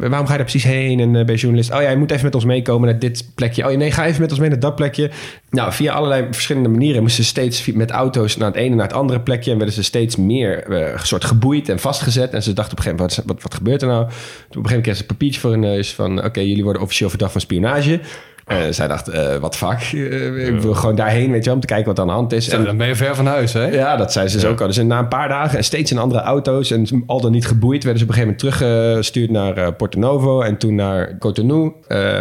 waarom ga je daar precies heen? En uh, ben je journalist? Oh ja, je moet even met ons meekomen naar dit plekje. Oh nee, ga even met ons mee naar dat plekje. Nou, via allerlei verschillende manieren moesten ze steeds met auto's naar het ene naar het andere plekje. En werden ze steeds meer soort geboeid en vastgezet. En ze dachten op een gegeven moment, wat, wat, wat gebeurt er nou? Toen op een gegeven moment kregen ze een papiertje voor hun neus van... oké, jullie worden officieel verdacht van spionage. Uh, zij dacht, uh, wat fuck, uh, ik wil gewoon daarheen, weet je, om te kijken wat aan de hand is. Zo, en, dan ben je ver van huis, hè? Ja, dat zei ze dus ja. ook al. Dus na een paar dagen en steeds in andere auto's en al dan niet geboeid, werden ze op een gegeven moment teruggestuurd naar Porto Novo en toen naar Cotonou,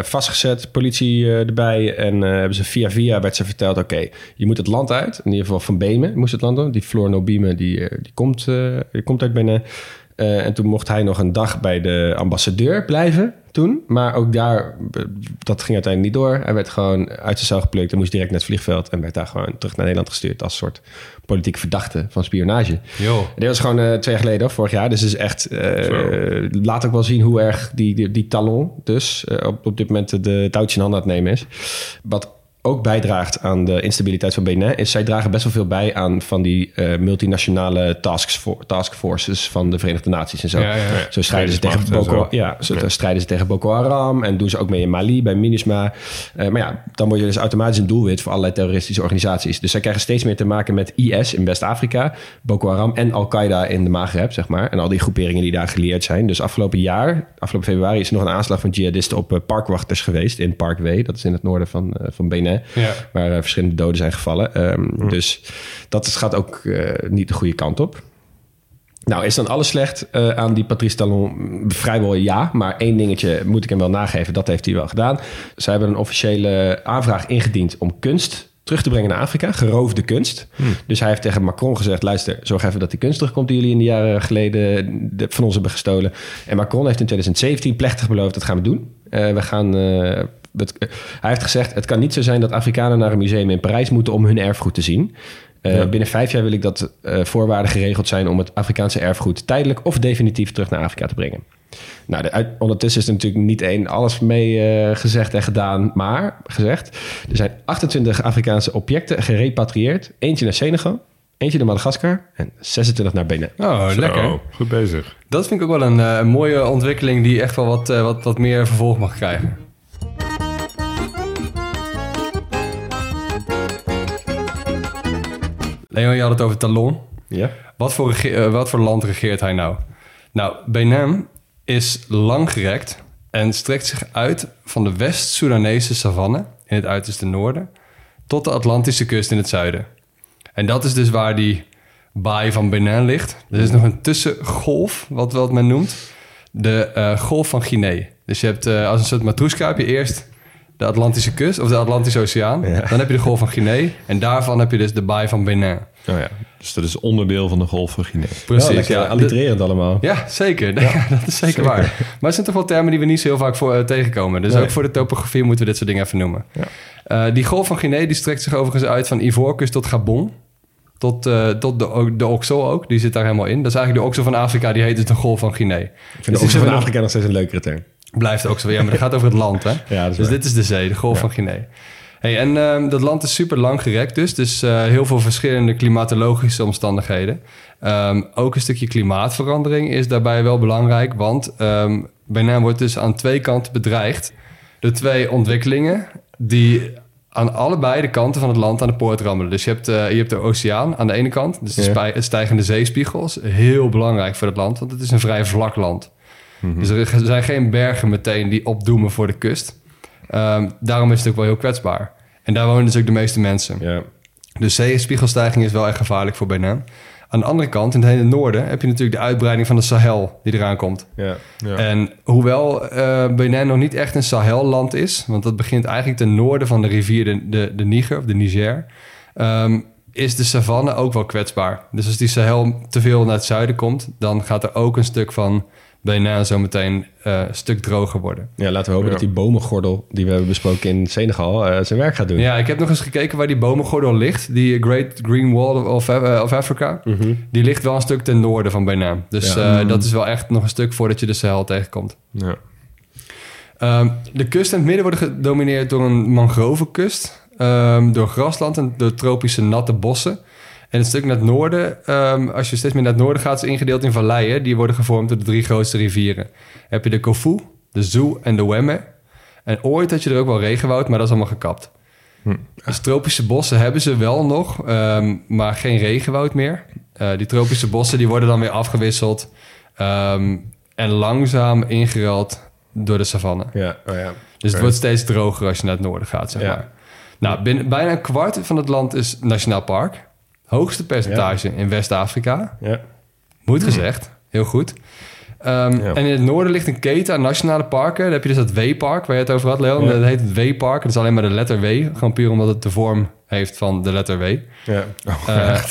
vastgezet, politie erbij en hebben ze via via werd ze verteld, oké, okay, je moet het land uit, in ieder geval van Bemen moest het land doen, die Floor Nobime, die, die, komt, die komt uit Benin. Uh, en toen mocht hij nog een dag bij de ambassadeur blijven toen. Maar ook daar, dat ging uiteindelijk niet door. Hij werd gewoon uit zijn cel geplukt en moest direct naar het vliegveld. En werd daar gewoon terug naar Nederland gestuurd als soort politieke verdachte van spionage. Dit was gewoon uh, twee jaar geleden, vorig jaar. Dus is echt, uh, laat ook wel zien hoe erg die, die, die talon dus op, op dit moment de touwtje in handen aan het nemen is. Wat ook bijdraagt aan de instabiliteit van Benin... is zij dragen best wel veel bij aan van die uh, multinationale taskforces van de Verenigde Naties en zo. Ja, ja, ja. Zo strijden ze tegen Boko, ja, zo ja. strijden ze tegen Boko Haram en doen ze ook mee in Mali bij MINUSMA. Uh, maar ja, dan word je dus automatisch een doelwit voor allerlei terroristische organisaties. Dus zij krijgen steeds meer te maken met IS in West-Afrika, Boko Haram en Al-Qaeda in de Maghreb, zeg maar. En al die groeperingen die daar gelieerd zijn. Dus afgelopen jaar, afgelopen februari, is er nog een aanslag van jihadisten op uh, parkwachters geweest in Parkway. Dat is in het noorden van, van Ja. Waar uh, verschillende doden zijn gevallen. Um, mm. Dus dat gaat ook uh, niet de goede kant op. Nou, is dan alles slecht uh, aan die Patrice Talon? Vrijwel ja, maar één dingetje moet ik hem wel nageven. Dat heeft hij wel gedaan. Ze hebben een officiële aanvraag ingediend om kunst terug te brengen naar Afrika. Geroofde kunst. Hmm. Dus hij heeft tegen Macron gezegd... luister, zorg even dat die kunst terugkomt... die jullie in de jaren geleden van ons hebben gestolen. En Macron heeft in 2017 plechtig beloofd... dat gaan we doen. Uh, we gaan... Uh, het, hij heeft gezegd, het kan niet zo zijn dat Afrikanen naar een museum in Parijs moeten om hun erfgoed te zien. Uh, ja. Binnen vijf jaar wil ik dat uh, voorwaarden geregeld zijn om het Afrikaanse erfgoed tijdelijk of definitief terug naar Afrika te brengen. Nou, de, ondertussen is er natuurlijk niet één alles mee uh, gezegd en gedaan, maar gezegd. Er zijn 28 Afrikaanse objecten gerepatrieerd. Eentje naar Senegal, eentje naar Madagaskar en 26 naar Benin. Oh, Zo, lekker. Goed bezig. Dat vind ik ook wel een, een mooie ontwikkeling die echt wel wat, wat, wat meer vervolg mag krijgen. Leon, je had het over Talon. Ja. Wat voor, uh, wat voor land regeert hij nou? Nou, Benin is langgerekt en strekt zich uit van de West-Soedanese savanne in het uiterste noorden tot de Atlantische kust in het zuiden. En dat is dus waar die baai van Benin ligt. Er is nog een tussengolf, wat, wat men noemt, de uh, golf van Guinea. Dus je hebt uh, als een soort matroeska heb je eerst de Atlantische kust of de Atlantische Oceaan. Ja. Dan heb je de golf van Guinea en daarvan heb je dus de baai van Benin. Oh ja. Dus dat is onderdeel van de golf van Guinea. Precies. Ja, ja. allitererend allemaal. Ja, zeker. Ja. dat is zeker, zeker, waar. Maar het zijn toch wel termen die we niet zo heel vaak voor, uh, tegenkomen. Dus nee. ook voor de topografie moeten we dit soort dingen even noemen. Uh, die golf van Guinea die strekt zich overigens uit van Ivoorkust tot Gabon. Tot, uh, tot de, de Oxo ook, die zit daar helemaal in. Dat is eigenlijk de Oxo van Afrika, die heet dus de golf van Guinea. Ik vind dus de Oxo van Afrika nog steeds een leukere term. Blijft ook zo. Ja, maar dat gaat over het land, hè? Ja, dus waar. dit is de zee, de golf ja. van Guinea. Hey, en um, dat land is super lang gerekt dus. Dus uh, heel veel verschillende klimatologische omstandigheden. Um, ook een stukje klimaatverandering is daarbij wel belangrijk. Want um, Benin wordt dus aan twee kanten bedreigd. door twee ontwikkelingen die aan allebei de kanten van het land aan de poort rammelen. Dus je hebt, uh, je hebt de oceaan aan de ene kant. Dus de ja. stijgende zeespiegels. Heel belangrijk voor het land, want het is een vrij vlak land. Mm-hmm. Dus er zijn geen bergen meteen die opdoemen voor de kust. Um, daarom is het ook wel heel kwetsbaar. En daar wonen dus ook de meeste mensen. Ja. Dus zeespiegelstijging is wel echt gevaarlijk voor Benin. Aan de andere kant, in het hele noorden, heb je natuurlijk de uitbreiding van de Sahel die eraan komt. Ja. Ja. En hoewel uh, Benin nog niet echt een Sahelland is, want dat begint eigenlijk ten noorden van de rivier de, de, de Niger of de Niger, um, is de savanne ook wel kwetsbaar. Dus als die Sahel te veel naar het zuiden komt, dan gaat er ook een stuk van Benin zo meteen eh, een stuk droger worden. Ja, laten we hopen Ja. dat die bomengordel die we hebben besproken in Senegal eh, zijn werk gaat doen. Ja, ik heb nog eens gekeken waar die bomengordel ligt. Die Great Green Wall of, eh, of Africa. Die ligt wel een stuk ten noorden van Benin. Dus Ja. eh, dat is wel echt nog een stuk voordat je de Sahel tegenkomt. Ja. Ehm, de kust en het midden worden gedomineerd door een mangrovenkust, ehm, door grasland en door tropische natte bossen. En het stuk naar het noorden, ehm, als je steeds meer naar het noorden gaat, is ingedeeld in valleien. Die worden gevormd door de drie grootste rivieren. Heb je de Kofu, de Zoe en de Wemme. En ooit had je er ook wel regenwoud, maar dat is allemaal gekapt. Dus tropische bossen hebben ze wel nog, ehm, maar geen regenwoud meer. Eh, die tropische bossen die worden dan weer afgewisseld ehm, en langzaam ingeruild door de savanne. Ja, oh ja. Dus het wordt steeds droger als je naar het noorden gaat, zeg Ja. maar. Nou, binnen, bijna een kwart van het land is nationaal park. Hoogste percentage in West-Afrika. ja. Moet gezegd. Heel goed. Ehm, Ja. En in het noorden ligt een keten aan nationale parken. Dan heb je dus dat W-park waar je het over had, Leon. Ja. Dat heet het W-park. Dat is alleen maar de letter W. Gewoon puur omdat het de vorm heeft van de letter W. ja. Eh,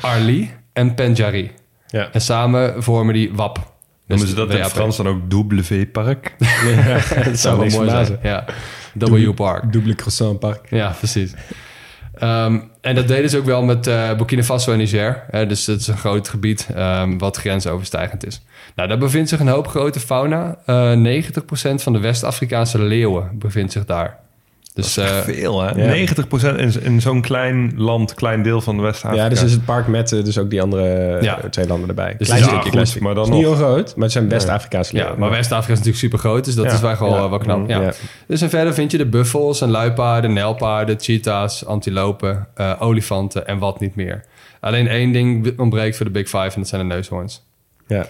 Arli en Penjari. ja. En samen vormen die WAP. Noemen ze dat in. Frans dan ook W-park? dat zou wel mooi zijn. Ja. W-park. Double croissant park. Ja, precies. Ehm, en dat deden ze ook wel met eh, Burkina Faso en Niger. Hè, dus het is een groot gebied ehm, wat grensoverstijgend is. Nou, daar bevindt zich een hoop grote fauna. Eh 90% van de West-Afrikaanse leeuwen bevindt zich daar. Dus eh, Veel, hè? Ja. 90% in, in zo'n klein land, klein deel van West-Afrika. Ja, dus is het park met eh, dus ook die andere eh, Ja. twee landen erbij. Dus klein ja, stukje, goed, klein stukje. maar dan Het is niet heel groot, maar het zijn West-Afrikaanse ja, maar West-Afrika is natuurlijk super groot, dus dat Ja. is wel gewoon Ja. wel, wel knap. Ja. Ja. Dus en verder vind je de buffels en luipaarden, nijlpaarden, cheetahs, antilopen, eh, olifanten en wat niet meer. Alleen één ding ontbreekt voor de Big Five en dat zijn de neushoorns. Ja.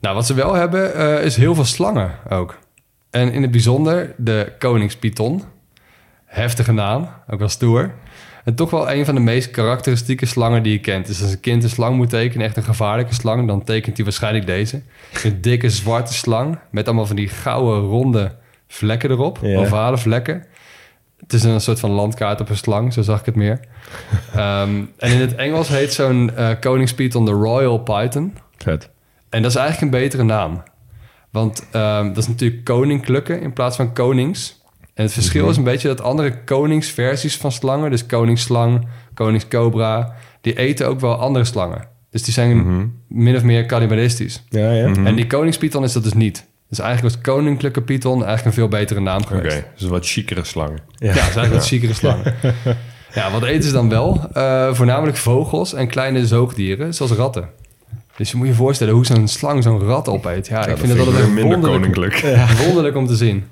Nou, wat ze wel hebben eh, is heel veel slangen ook. En in het bijzonder de koningspython. Heftige naam, ook wel stoer. En toch wel een van de meest karakteristieke slangen die je kent. Dus als een kind een slang moet tekenen, echt een gevaarlijke slang... dan tekent hij waarschijnlijk deze. Een dikke zwarte slang met allemaal van die gouden ronde vlekken erop. Ovale vlekken. Het is een soort van landkaart op een slang, zo zag ik het meer. Ehm, en in het Engels heet zo'n eh koningspython de Royal Python. Vet. En dat is eigenlijk een betere naam. Want ehm, dat is natuurlijk koninklijke in plaats van konings. En het verschil is een beetje dat andere koningsversies van slangen... dus koningsslang, koningscobra... die eten ook wel andere slangen. Dus die zijn min of meer cannibalistisch. Ja, ja. En die koningspython is dat dus niet. Dus eigenlijk was koninklijke python eigenlijk een veel betere naam Oké, geweest. dus een wat chicere slang. Ja, dat is eigenlijk wat ziekere slangen. Ja, wat eten ze dan wel? Eh, voornamelijk vogels en kleine zoogdieren, zoals ratten. Dus je moet je voorstellen hoe zo'n slang zo'n rat opeet. Ja, ik vind het altijd weer echt minder wonderlijk, koninklijk. wonderlijk om te zien.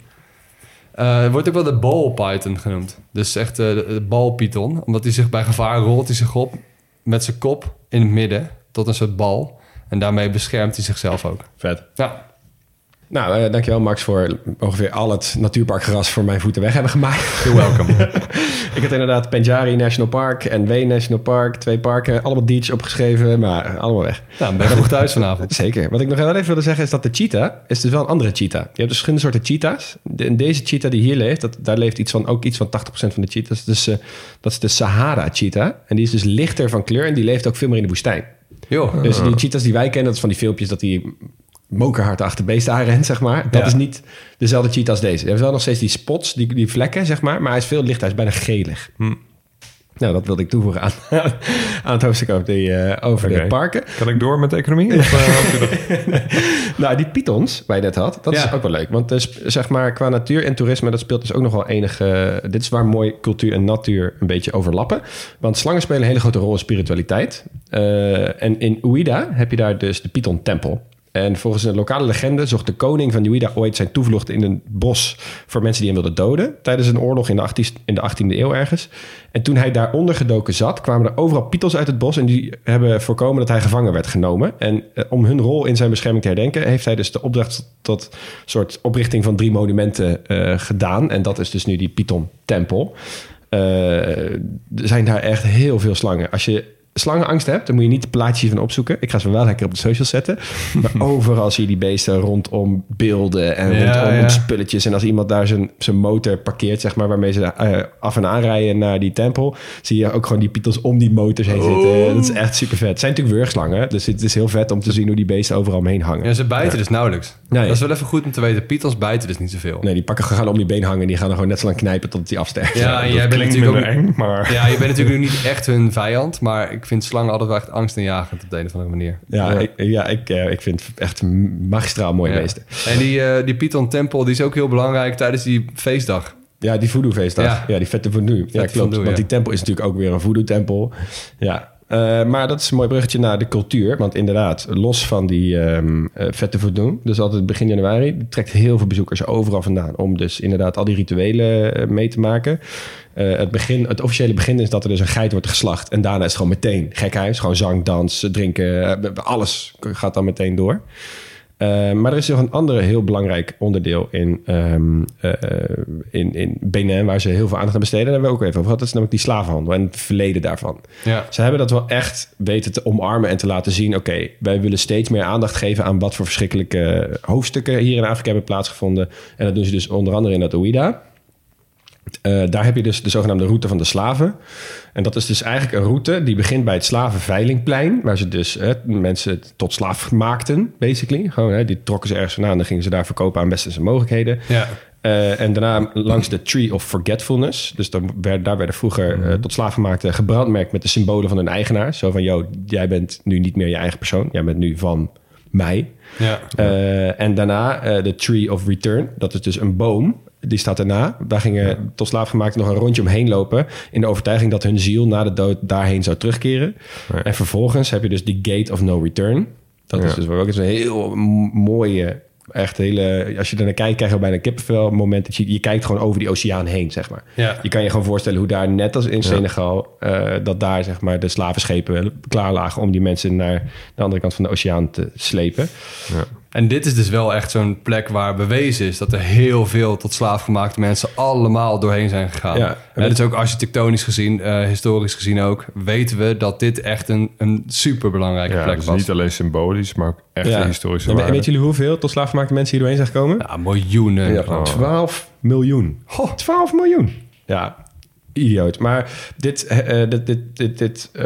Het wordt ook wel de ball python genoemd. Dus echt eh, de, de balpython. Omdat hij zich bij gevaar rolt hij zich op met zijn kop in het midden tot een soort bal. En daarmee beschermt hij zichzelf ook. Vet. Ja, Nou, eh, dankjewel Max voor ongeveer al het natuurparkgras voor mijn voeten weg hebben gemaakt. you're welcome. Ik had inderdaad Penjari National Park en W National Park. Twee parken, allemaal deets opgeschreven, maar allemaal weg. nou, ben je nog thuis vanavond? Zeker. Wat ik nog heel even wilde zeggen is dat de cheetah is dus wel een andere cheetah. Je hebt dus verschillende soorten cheetahs. De, en deze cheetah die hier leeft, dat, daar leeft iets van, ook iets van 80% van de cheetahs. Dus eh, dat is de Sahara cheetah. En die is dus lichter van kleur en die leeft ook veel meer in de woestijn. Joh. Dus die cheetahs die wij kennen, dat is van die filmpjes dat die mokerhard achter beesten aanrent, zeg maar. Dat Ja. is niet dezelfde cheetah als deze. Je hebt wel nog steeds die spots, die, die vlekken, zeg maar. Maar hij is veel lichter, hij is bijna gelig. Nou, dat wilde ik toevoegen aan, aan het hoofdstuk over, die, eh, over de parken. Kan ik door met de economie? Of, eh, Nou, die pythons, waar je net had, dat Ja. is ook wel leuk. Want dus, zeg maar, qua natuur en toerisme, dat speelt dus ook nog wel enige... dit is waar mooi cultuur en natuur een beetje overlappen. Want slangen spelen een hele grote rol in spiritualiteit. En in Ouida heb je daar dus de Python-tempel. En volgens een lokale legende zocht de koning van Ouida ooit zijn toevlucht in een bos voor mensen die hem wilden doden. Tijdens een oorlog in de, 18, in de 18e eeuw ergens. En toen hij daar ondergedoken zat, kwamen er overal pythons uit het bos. En die hebben voorkomen dat hij gevangen werd genomen. En eh, om hun rol in zijn bescherming te herdenken, heeft hij dus de opdracht tot soort oprichting van drie monumenten eh, gedaan. En dat is dus nu die Python-tempel. Eh, er zijn daar echt heel veel slangen. Als je slangenangst hebt, dan moet je niet de plaatjes van opzoeken. Ik ga ze wel lekker op de socials zetten. Maar overal zie je die beesten rondom beelden en Ja, rondom ja. spulletjes. En als iemand daar zijn, zijn motor parkeert, zeg maar, waarmee ze eh, af en aanrijden naar die tempel, zie je ook gewoon die pietels om die motors heen zitten. Dat is echt super vet. Het zijn natuurlijk wurgslangen, dus het is heel vet om te zien hoe die beesten overal omheen hangen. Ja, ze bijten dus nauwelijks. Nee. Dat is wel even goed om te weten. Pietels bijten dus niet zoveel. Nee, die pakken gaan om die been hangen en die gaan er gewoon net zo lang knijpen tot die afsterft. Ja, jij bent natuurlijk ook... eng, maar... Ja, je bent natuurlijk nu niet echt hun vijand, maar ik vind slangen altijd wel echt angstaanjagend op de een of andere manier. Ja, Ik, ja ik, eh, ik vind het echt magistraal mooie Ja. beesten. En die, eh, die Python Tempel die is ook heel belangrijk tijdens die feestdag. Ja, die voodoo-feestdag. Ja. Ja. die vette voodoo. Ja, klopt. voodoo, want ja. die tempel is natuurlijk ook weer een voodoo-tempel. Ja. Eh, maar dat is een mooi bruggetje naar de cultuur. Want inderdaad, los van die ehm, eh, vette voodoo... dus altijd begin januari... trekt heel veel bezoekers overal vandaan... om dus inderdaad al die rituelen eh, mee te maken. Het, begin, het officiële begin is dat er dus een geit wordt geslacht... en daarna is het gewoon meteen gekhuis. Gewoon zang, dans, drinken, alles gaat dan meteen door. Uh, maar er is nog een ander heel belangrijk onderdeel in, um, uh, in, in Benin... waar ze heel veel aandacht aan besteden. Daar hebben we ook even over gehad. Dat is namelijk die slavenhandel en het verleden daarvan. Ja. Ze hebben dat wel echt weten te omarmen en te laten zien... oké, wij willen steeds meer aandacht geven... aan wat voor verschrikkelijke hoofdstukken hier in Afrika hebben plaatsgevonden. En dat doen ze dus onder andere in dat Ouida... Uh, daar heb je dus de zogenaamde route van de slaven. En dat is dus eigenlijk een route die begint bij het slavenveilingplein... waar ze dus uh, mensen tot slaaf maakten, basically. Gewoon, hè, die trokken ze ergens vandaan... en dan gingen ze daar verkopen aan westerse mogelijkheden. Ja. Uh, en daarna langs de Tree of Forgetfulness. Dus daar, werd, daar werden vroeger mm -hmm. tot slaafgemaakten gebrandmerkt... met de symbolen van hun eigenaar. Zo van, yo, jij bent nu niet meer je eigen persoon. Jij bent nu van mij. Ja. Uh, en daarna de Tree of Return. Dat is dus een boom. Die staat erna. Daar gingen ja. tot slaafgemaakten nog een rondje omheen lopen. In de overtuiging dat hun ziel na de dood daarheen zou terugkeren. Ja. En vervolgens heb je dus die Gate of No Return. Dat ja. is dus ook een heel mooie. Echt hele. Als je er naar kijkt, krijg je bijna een kippenvel. moment dat je, je kijkt gewoon over die oceaan heen, zeg maar. Je kan je gewoon voorstellen hoe daar, net als in Senegal, uh, dat daar zeg maar de slavenschepen klaar lagen om die mensen naar de andere kant van de oceaan te slepen. Ja. En dit is dus wel echt zo'n plek waar bewezen is dat er heel veel tot slaafgemaakte mensen allemaal doorheen zijn gegaan. Ja, en het is ook architectonisch gezien, uh, historisch gezien ook, weten we dat dit echt een, een superbelangrijke ja, plek dus was. niet alleen symbolisch, maar ook echt ja. een historische en, waarde. en weet jullie hoeveel tot slaafgemaakte mensen hier doorheen zijn gekomen? Ja, miljoenen. Ja, Oh. 12 miljoen. Goh. 12 miljoen. Ja, idioot. Maar dit, uh, dit, dit, dit, dit uh,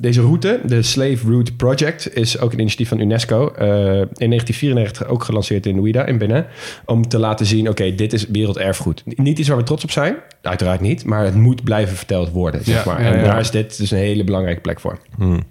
deze route, de Slave Route Project, is ook een initiatief van UNESCO. Uh, in 1994 ook gelanceerd in Ouida, in Benin. Om te laten zien, oké, okay, dit is werelderfgoed. Niet iets waar we trots op zijn, uiteraard niet. Maar het moet blijven verteld worden, zeg Ja, maar. ja, en daar is dit dus een hele belangrijke plek voor. Hmm.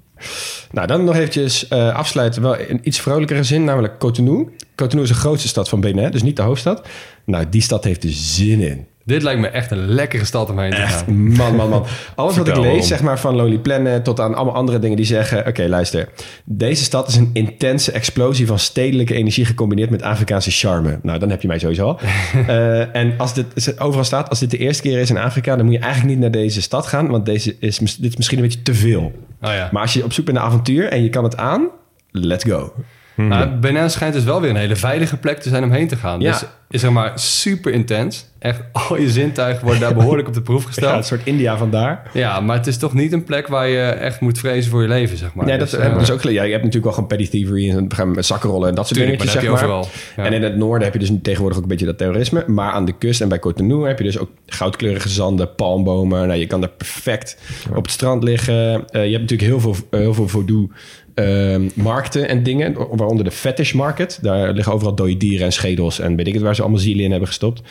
Nou, dan nog eventjes uh, afsluiten. Wel in iets vrolijkere zin, namelijk Cotonou. Cotonou is de grootste stad van Benin, dus niet de hoofdstad. Nou, die stad heeft er zin in. Dit lijkt me echt een lekkere stad om heen te Echt, gaan. man, man, man. Alles wat ik lees, zeg maar van Lonely Planet tot aan allemaal andere dingen die zeggen... Oké, luister. Deze stad is een intense explosie van stedelijke energie gecombineerd met Afrikaanse charme. Nou, dan heb je mij sowieso al. uh, en als dit overal staat, als dit de eerste keer is in Afrika... dan moet je eigenlijk niet naar deze stad gaan, want deze is, dit is misschien een beetje te veel. Oh ja. Maar als je op zoek bent naar avontuur en je kan het aan, let's go. Nou, Benin schijnt dus wel weer een hele veilige plek te zijn om heen te gaan. Ja. Dus is zeg maar super intens. Echt al je zintuigen worden daar behoorlijk op de proef Ja, gesteld. een soort India vandaar. Ja, maar het is toch niet een plek waar je echt moet vrezen voor je leven, zeg maar. Nee, dat Dus, heb ik eh, dus ook gelezen. Ja, je hebt natuurlijk wel gewoon petty thievery en moment zakkenrollen en dat soort Tuurlijk, dingetjes, maar zeg dat maar. heb je overal. Ja. En in het noorden heb je dus tegenwoordig ook een beetje dat terrorisme. Maar aan de kust en bij Cotonou heb je dus ook goudkleurige zanden, palmbomen. Nou, je kan daar perfect op het strand liggen. Eh, je hebt natuurlijk heel veel, eh, heel veel voodoo eh, markten en dingen. Waaronder de fetish market. Daar liggen overal dode dieren en schedels en weet ik het waar ze allemaal zielen in hebben gestopt.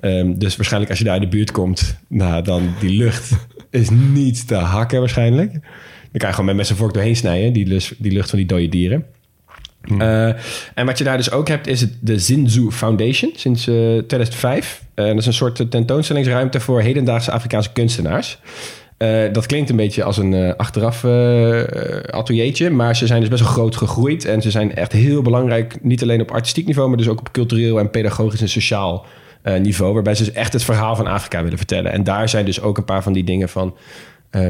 Ehm, dus waarschijnlijk als je daar in de buurt komt, nou, dan die lucht is niet te hakken waarschijnlijk. Dan kan je gewoon met mes en vork doorheen snijden, die, lus- die lucht van die dode dieren. Uh, en wat je daar dus ook hebt, is het de Zinzu Foundation sinds uh, 2005. Uh, dat is een soort tentoonstellingsruimte voor hedendaagse Afrikaanse kunstenaars. Uh, dat klinkt een beetje als een uh, achteraf uh, ateliertje, maar ze zijn dus best wel groot gegroeid en ze zijn echt heel belangrijk, niet alleen op artistiek niveau, maar dus ook op cultureel en pedagogisch en sociaal niveau, waarbij ze dus echt het verhaal van Afrika willen vertellen. En daar zijn dus ook een paar van die dingen van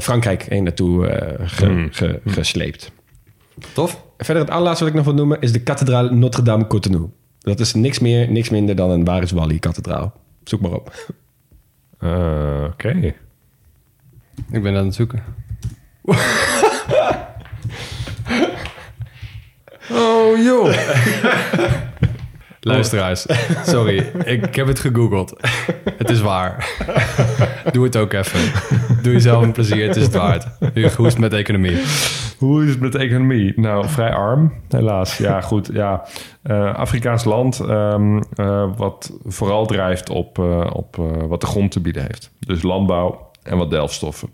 Frankrijk heen naartoe ge, Mm. ge, gesleept. Tof. Verder het allerlaatste wat ik nog wil noemen is de kathedraal Notre-Dame Cotonou. Dat is niks meer, niks minder dan een Wally kathedraal. Zoek maar op. Oké. Ik ben aan het zoeken. Oh joh. Luisteraars, sorry, ik heb het gegoogeld. Het is waar. Doe het ook even. Doe jezelf een plezier, het is het waard. Hoe is het met economie? Hoe is het met de economie? Nou, vrij arm, helaas. Ja, goed. Ja, Eh, Afrikaans land ehm, eh, wat vooral drijft op, eh, op eh, wat de grond te bieden heeft. Dus landbouw en wat delfstoffen.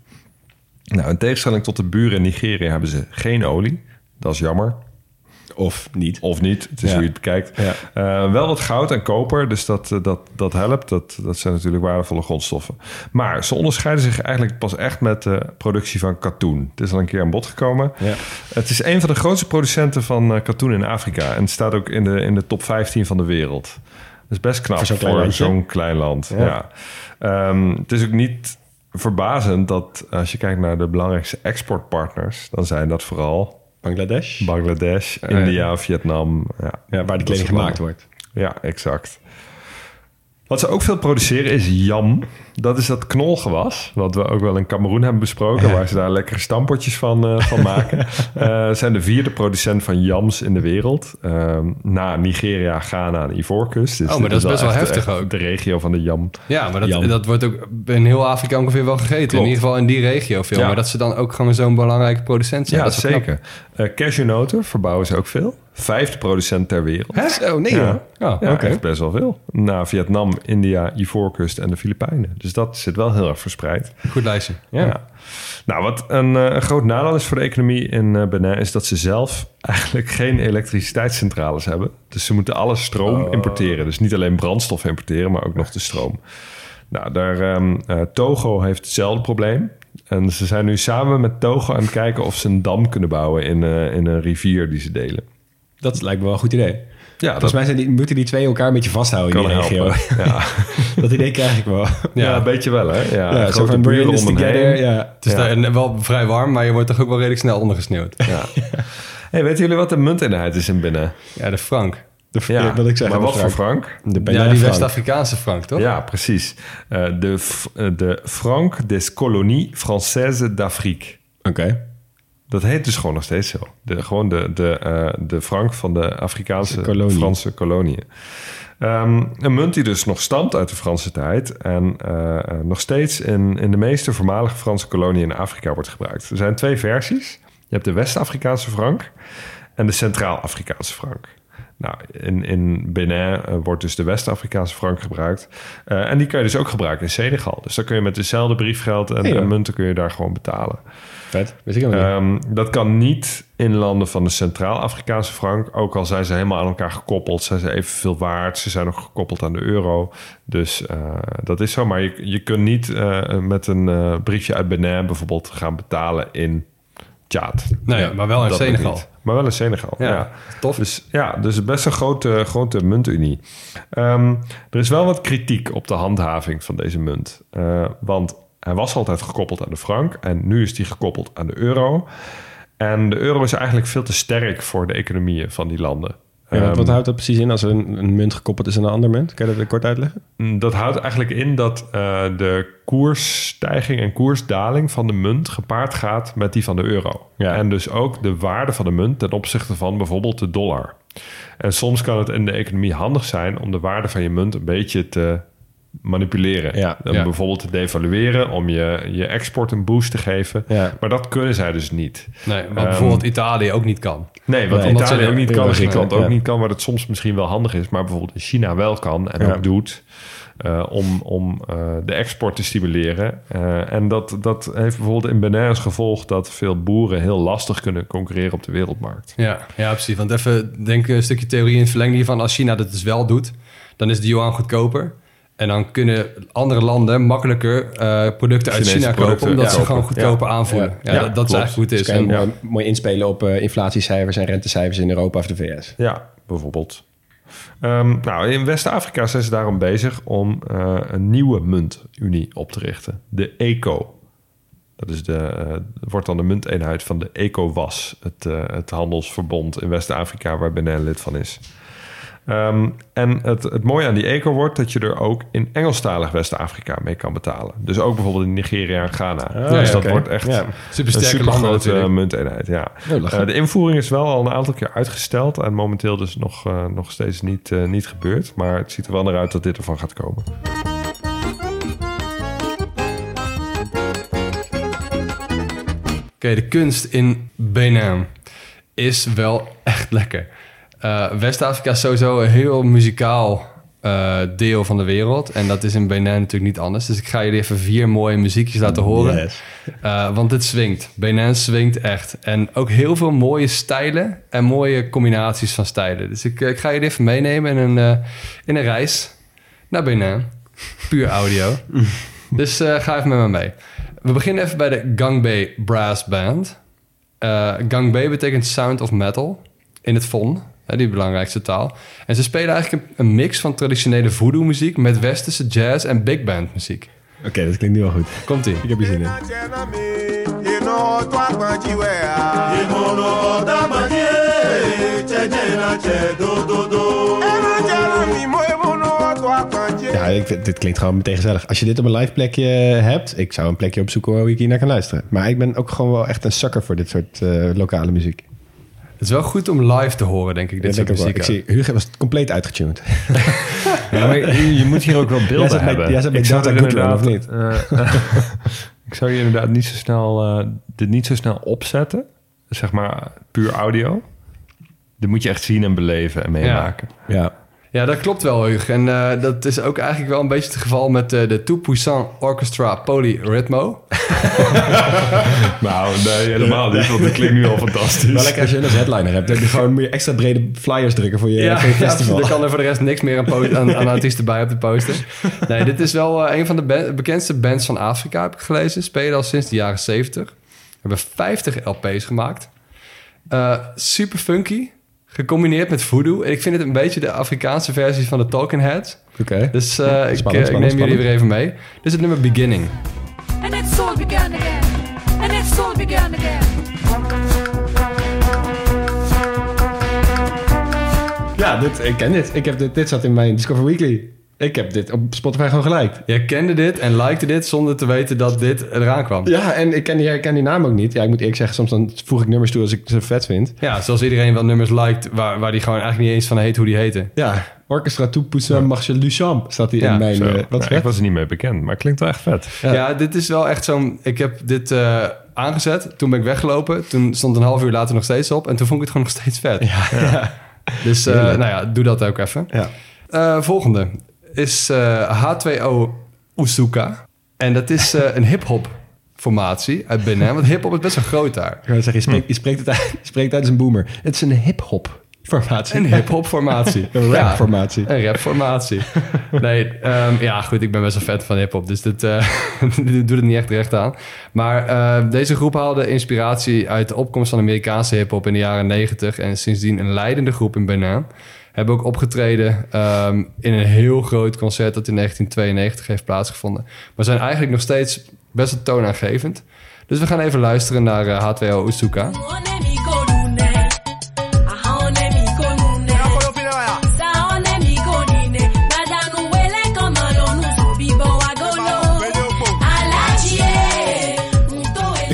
Nou, in tegenstelling tot de buren in Nigeria hebben ze geen olie. Dat is jammer. Of niet. Of niet, het is Ja. hoe je het bekijkt. Ja. Eh, wel wat goud en koper, dus dat, eh, dat, dat helpt. Dat, dat zijn natuurlijk waardevolle grondstoffen. Maar ze onderscheiden zich eigenlijk pas echt met de productie van katoen. Het is al een keer aan bod gekomen. Ja. Het is een van de grootste producenten van eh, katoen in Afrika. En het staat ook in de, in de top 15 van de wereld. Dat is best knap Voor zo'n klein land. Ja. Ja. Ehm, het is ook niet verbazend dat als je kijkt naar de belangrijkste exportpartners... dan zijn dat vooral Bangladesh. Bangladesh, ja. India, Vietnam. Ja, ja, waar Dat kleding gemaakt wordt. Ja, exact. Wat ze ook veel produceren is yam. Dat is dat knolgewas, wat we ook wel in Cameroen hebben besproken, waar ze daar lekkere stampotjes van, eh, van maken. Eh zijn de vierde producent van yams in de wereld. Ehm, na Nigeria, Ghana en Ivoorkust. Dus Oh, maar dat is best wel echt- heftig echt ook. De regio van de yam. Ja, maar dat, dat wordt ook in heel Afrika ongeveer wel gegeten. Klopt. In ieder geval in die regio veel. Ja. Maar dat ze dan ook gewoon zo'n belangrijke producent zijn. Ja, dat zeker. Eh cashewnoten verbouwen ze ook veel. Vijfde producent ter wereld. Hè? Zo, nee Ja. hoor. Oh, Ja, echt best wel veel. Na Vietnam, India, Ivoorkust en de Filipijnen. Dus dat zit wel heel erg verspreid. Goed lijstje. Ja. Nou, wat een, eh, een groot nadeel is voor de economie in eh, Benin... is dat ze zelf eigenlijk geen elektriciteitscentrales hebben. Dus ze moeten alle stroom importeren. Dus niet alleen brandstof importeren, maar ook nog de stroom. Nou, daar, ehm, eh, Togo heeft hetzelfde probleem. En ze zijn nu samen met Togo aan het kijken... of ze een dam kunnen bouwen in, in een rivier die ze delen. Dat lijkt me wel een goed idee. Ja, Volgens mij zijn die, moeten die twee elkaar een beetje vasthouden in die regio. helpen. Ja. dat idee krijg ik wel. Ja, een beetje wel, hè? Ja, Ja, grote van buren om together. Ja. Het is Ja. daar en wel vrij warm, maar je wordt toch ook wel redelijk snel ondergesneeuwd. Ja. Hey, weten jullie wat de munteenheid is in binnen? Ja, de frank. De, ja, wil ik zeggen. maar wat voor frank. frank? De Ja, die frank. West-Afrikaanse frank, toch? Ja, precies. Eh, de, eh, de franc des colonies françaises d'Afrique. Oké. Dat heet dus gewoon nog steeds zo. De, gewoon de, de, eh, de frank van de Afrikaanse kolonie. Franse koloniën. Ehm, een munt die dus nog stamt uit de Franse tijd... en eh, eh, nog steeds in, in de meeste voormalige Franse koloniën in Afrika wordt gebruikt. Er zijn twee versies. Je hebt de West-Afrikaanse frank en de Centraal-Afrikaanse frank. Nou, in, in Benin wordt dus de West-Afrikaanse frank gebruikt. En die kun je dus ook gebruiken in Senegal. Dus dan kun je met dezelfde briefgeld en, Ja. en munten kun je daar gewoon betalen. Vet. Weet ik helemaal niet. Ehm, dat kan niet in landen van de Centraal-Afrikaanse frank. Ook al zijn ze helemaal aan elkaar gekoppeld. Zijn ze evenveel waard. Ze zijn nog gekoppeld aan de euro. Dus eh, dat is zo. Maar je, je kunt niet eh, met een eh, briefje uit Benin bijvoorbeeld gaan betalen in Tjaad. Nee, maar wel in Senegal. Maar wel in Senegal, ja. Ja, tof. Dus ja, dus best een grote, grote muntunie. Ehm, er is wel wat kritiek op de handhaving van deze munt. Eh, want hij was altijd gekoppeld aan de frank en nu is die gekoppeld aan de euro. En de euro is eigenlijk veel te sterk voor de economieën van die landen. Ja, wat, Ehm, wat houdt dat precies in als een, een munt gekoppeld is aan een ander munt? Kan je dat kort uitleggen? Mm, Dat houdt eigenlijk in dat eh, de koersstijging en koersdaling van de munt gepaard gaat met die van de euro. Ja. En dus ook de waarde van de munt ten opzichte van bijvoorbeeld de dollar. En soms kan het in de economie handig zijn om de waarde van je munt een beetje te manipuleren. Ja, bijvoorbeeld te devalueren, om je, je export een boost te geven. Ja. Maar dat kunnen zij dus niet. Nee, wat Ehm, bijvoorbeeld Italië ook niet kan. Nee, wat Nee, Italië ook niet kan, Griekenland ja. ook niet kan, wat het soms misschien wel handig is, maar bijvoorbeeld in China wel kan en Ja. ook doet. eh, om om eh, de export te stimuleren. Eh, en dat, dat heeft bijvoorbeeld in Benin als gevolg dat veel boeren heel lastig kunnen concurreren op de wereldmarkt. Ja, ja, precies. Want even denk een stukje theorie in het verlengde hiervan. Als China dat dus wel doet, dan is de yuan goedkoper. En dan kunnen andere landen makkelijker eh, producten uit Chinese China kopen, omdat ja. ze gewoon goedkoper aanvoelen. Ja, Ja, dat, dat is eigenlijk hoe het Dus is. kan je En- mooi, mooi inspelen op eh, inflatiecijfers en rentecijfers in Europa of de VS. Ja, bijvoorbeeld. Ehm, nou, in West-Afrika zijn ze daarom bezig om eh, een nieuwe muntunie op te richten. De ECO. Dat is de, eh, wordt dan de munteenheid van de ECOWAS, het, eh, het handelsverbond in West-Afrika waar Benin lid van is. Ehm, en het, het mooie aan die eco wordt dat je er ook in Engelstalig West-Afrika mee kan betalen. Dus ook bijvoorbeeld in Nigeria en Ghana. dus ja, dat wordt echt Ja. een Supersterke super landen grote natuurlijk. munteenheid. Ja. Eh, de invoering is wel al een aantal keer uitgesteld en momenteel dus nog, eh, nog steeds niet, eh, niet gebeurd. Maar het ziet er wel naar uit dat dit ervan gaat komen. Oké, de kunst in Benin is wel echt lekker. Eh, West-Afrika is sowieso een heel muzikaal eh, deel van de wereld. En dat is in Benin natuurlijk niet anders. Dus ik ga jullie even vier mooie muziekjes laten horen. Yes. Eh, want het swingt. Benin swingt echt. En ook heel veel mooie stijlen en mooie combinaties van stijlen. Dus ik, ik ga jullie even meenemen in een, in een reis naar Benin. Puur audio. dus ga even met me mee. We beginnen even bij de Gangbei Brass Band. Gangbei betekent Sound of Metal in het Fon, die belangrijkste taal. En ze spelen eigenlijk een, een mix van traditionele voodoo muziek met westerse jazz en big band muziek. Oké, dat klinkt nu wel goed. Komt-ie. Ik heb hier zin in. Ja, ik vind, dit klinkt gewoon meteen gezellig. Als je dit op een live plekje hebt, ik zou een plekje opzoeken waar ik hier naar kan luisteren. Maar ik ben ook gewoon wel echt een sucker voor dit soort eh, lokale muziek. Het is wel goed om live te horen, denk ik, dit soort muziek. ik zie, Hugo was compleet uitgetuned. Ja, maar je, je moet hier ook wel Jij beelden bij- hebben. jij zat bij Ik zou Data Goodrun, of inderdaad, eh, ik zou je inderdaad niet zo snel, eh, dit niet zo snel opzetten. Zeg maar puur audio. Dit moet je echt zien en beleven en meemaken. Ja. Ja, dat klopt wel, Hug. En eh, dat is ook eigenlijk wel een beetje het geval met eh, de Tout Puissant Orchestra Polyrhythmo. Nou, nee, helemaal niet, want dat klinkt nu al fantastisch. Wel lekker als je een als headliner hebt. Dan heb je gewoon moet je extra brede flyers drukken voor je, voor je festival. er kan er voor de rest niks meer aan, aan, aan artiesten bij op de poster. Nee, dit is wel eh, een van de ba- bekendste bands van Afrika, heb ik gelezen. Spelen al sinds de jaren 70. We hebben 50 LP's gemaakt. Eh, super funky, gecombineerd met voodoo. En ik vind het een beetje de Afrikaanse versie van de Talking Heads. Oké. Dus eh, ik, Spannend, eh, ik neem spannend, jullie weer even mee. Dit is het nummer Beginning. And it soul began again. And it soul began again. Ja, dit, ik ken dit. Ik heb dit. Dit zat in mijn Discover Weekly. Ik heb dit op Spotify gewoon geliked. Jij kende dit en likte dit zonder te weten dat dit eraan kwam. Ja, en ik ken, die, ik ken die naam ook niet. Ja, ik moet eerlijk zeggen, soms dan voeg ik nummers toe als ik ze vet vind. Ja, zoals iedereen wat nummers liked waar, waar die gewoon eigenlijk niet eens van heet hoe die heten. Ja, Orchestra Tout Poussin Marcel Duchamp staat hier Ja, in mijn... Zo. eh, wat Nou, ik was er niet mee bekend, maar het klinkt wel echt vet. Ja. dit is wel echt zo'n... Ik heb dit eh, aangezet, toen ben ik weggelopen. Toen stond een half uur later nog steeds op. En toen vond ik het gewoon nog steeds vet. Ja. Dus eh, nou ja, doe dat ook even. Ja. Eh, volgende is eh, H2O Usuka. En dat is eh, een hip-hop formatie uit Benin. Want hip-hop is best wel groot daar. Ik wou zeggen, je spreekt, je spreekt, het uit, je spreekt uit als een boomer. Het is een hip-hop formatie. Een hip-hop formatie. Een rap formatie. Een rapformatie. Nee, ehm, ja, goed, ik ben best wel fan van hip-hop, dus dit, eh, dit doet het niet echt recht aan. Maar eh, deze groep haalde inspiratie uit de opkomst van Amerikaanse hip-hop in de jaren 90 en sindsdien een leidende groep in Benin. Hebben ook opgetreden ehm, in een heel groot concert dat in 1992 heeft plaatsgevonden. Maar zijn eigenlijk nog steeds best wel toonaangevend. Dus we gaan even luisteren naar eh, H2O Usuka.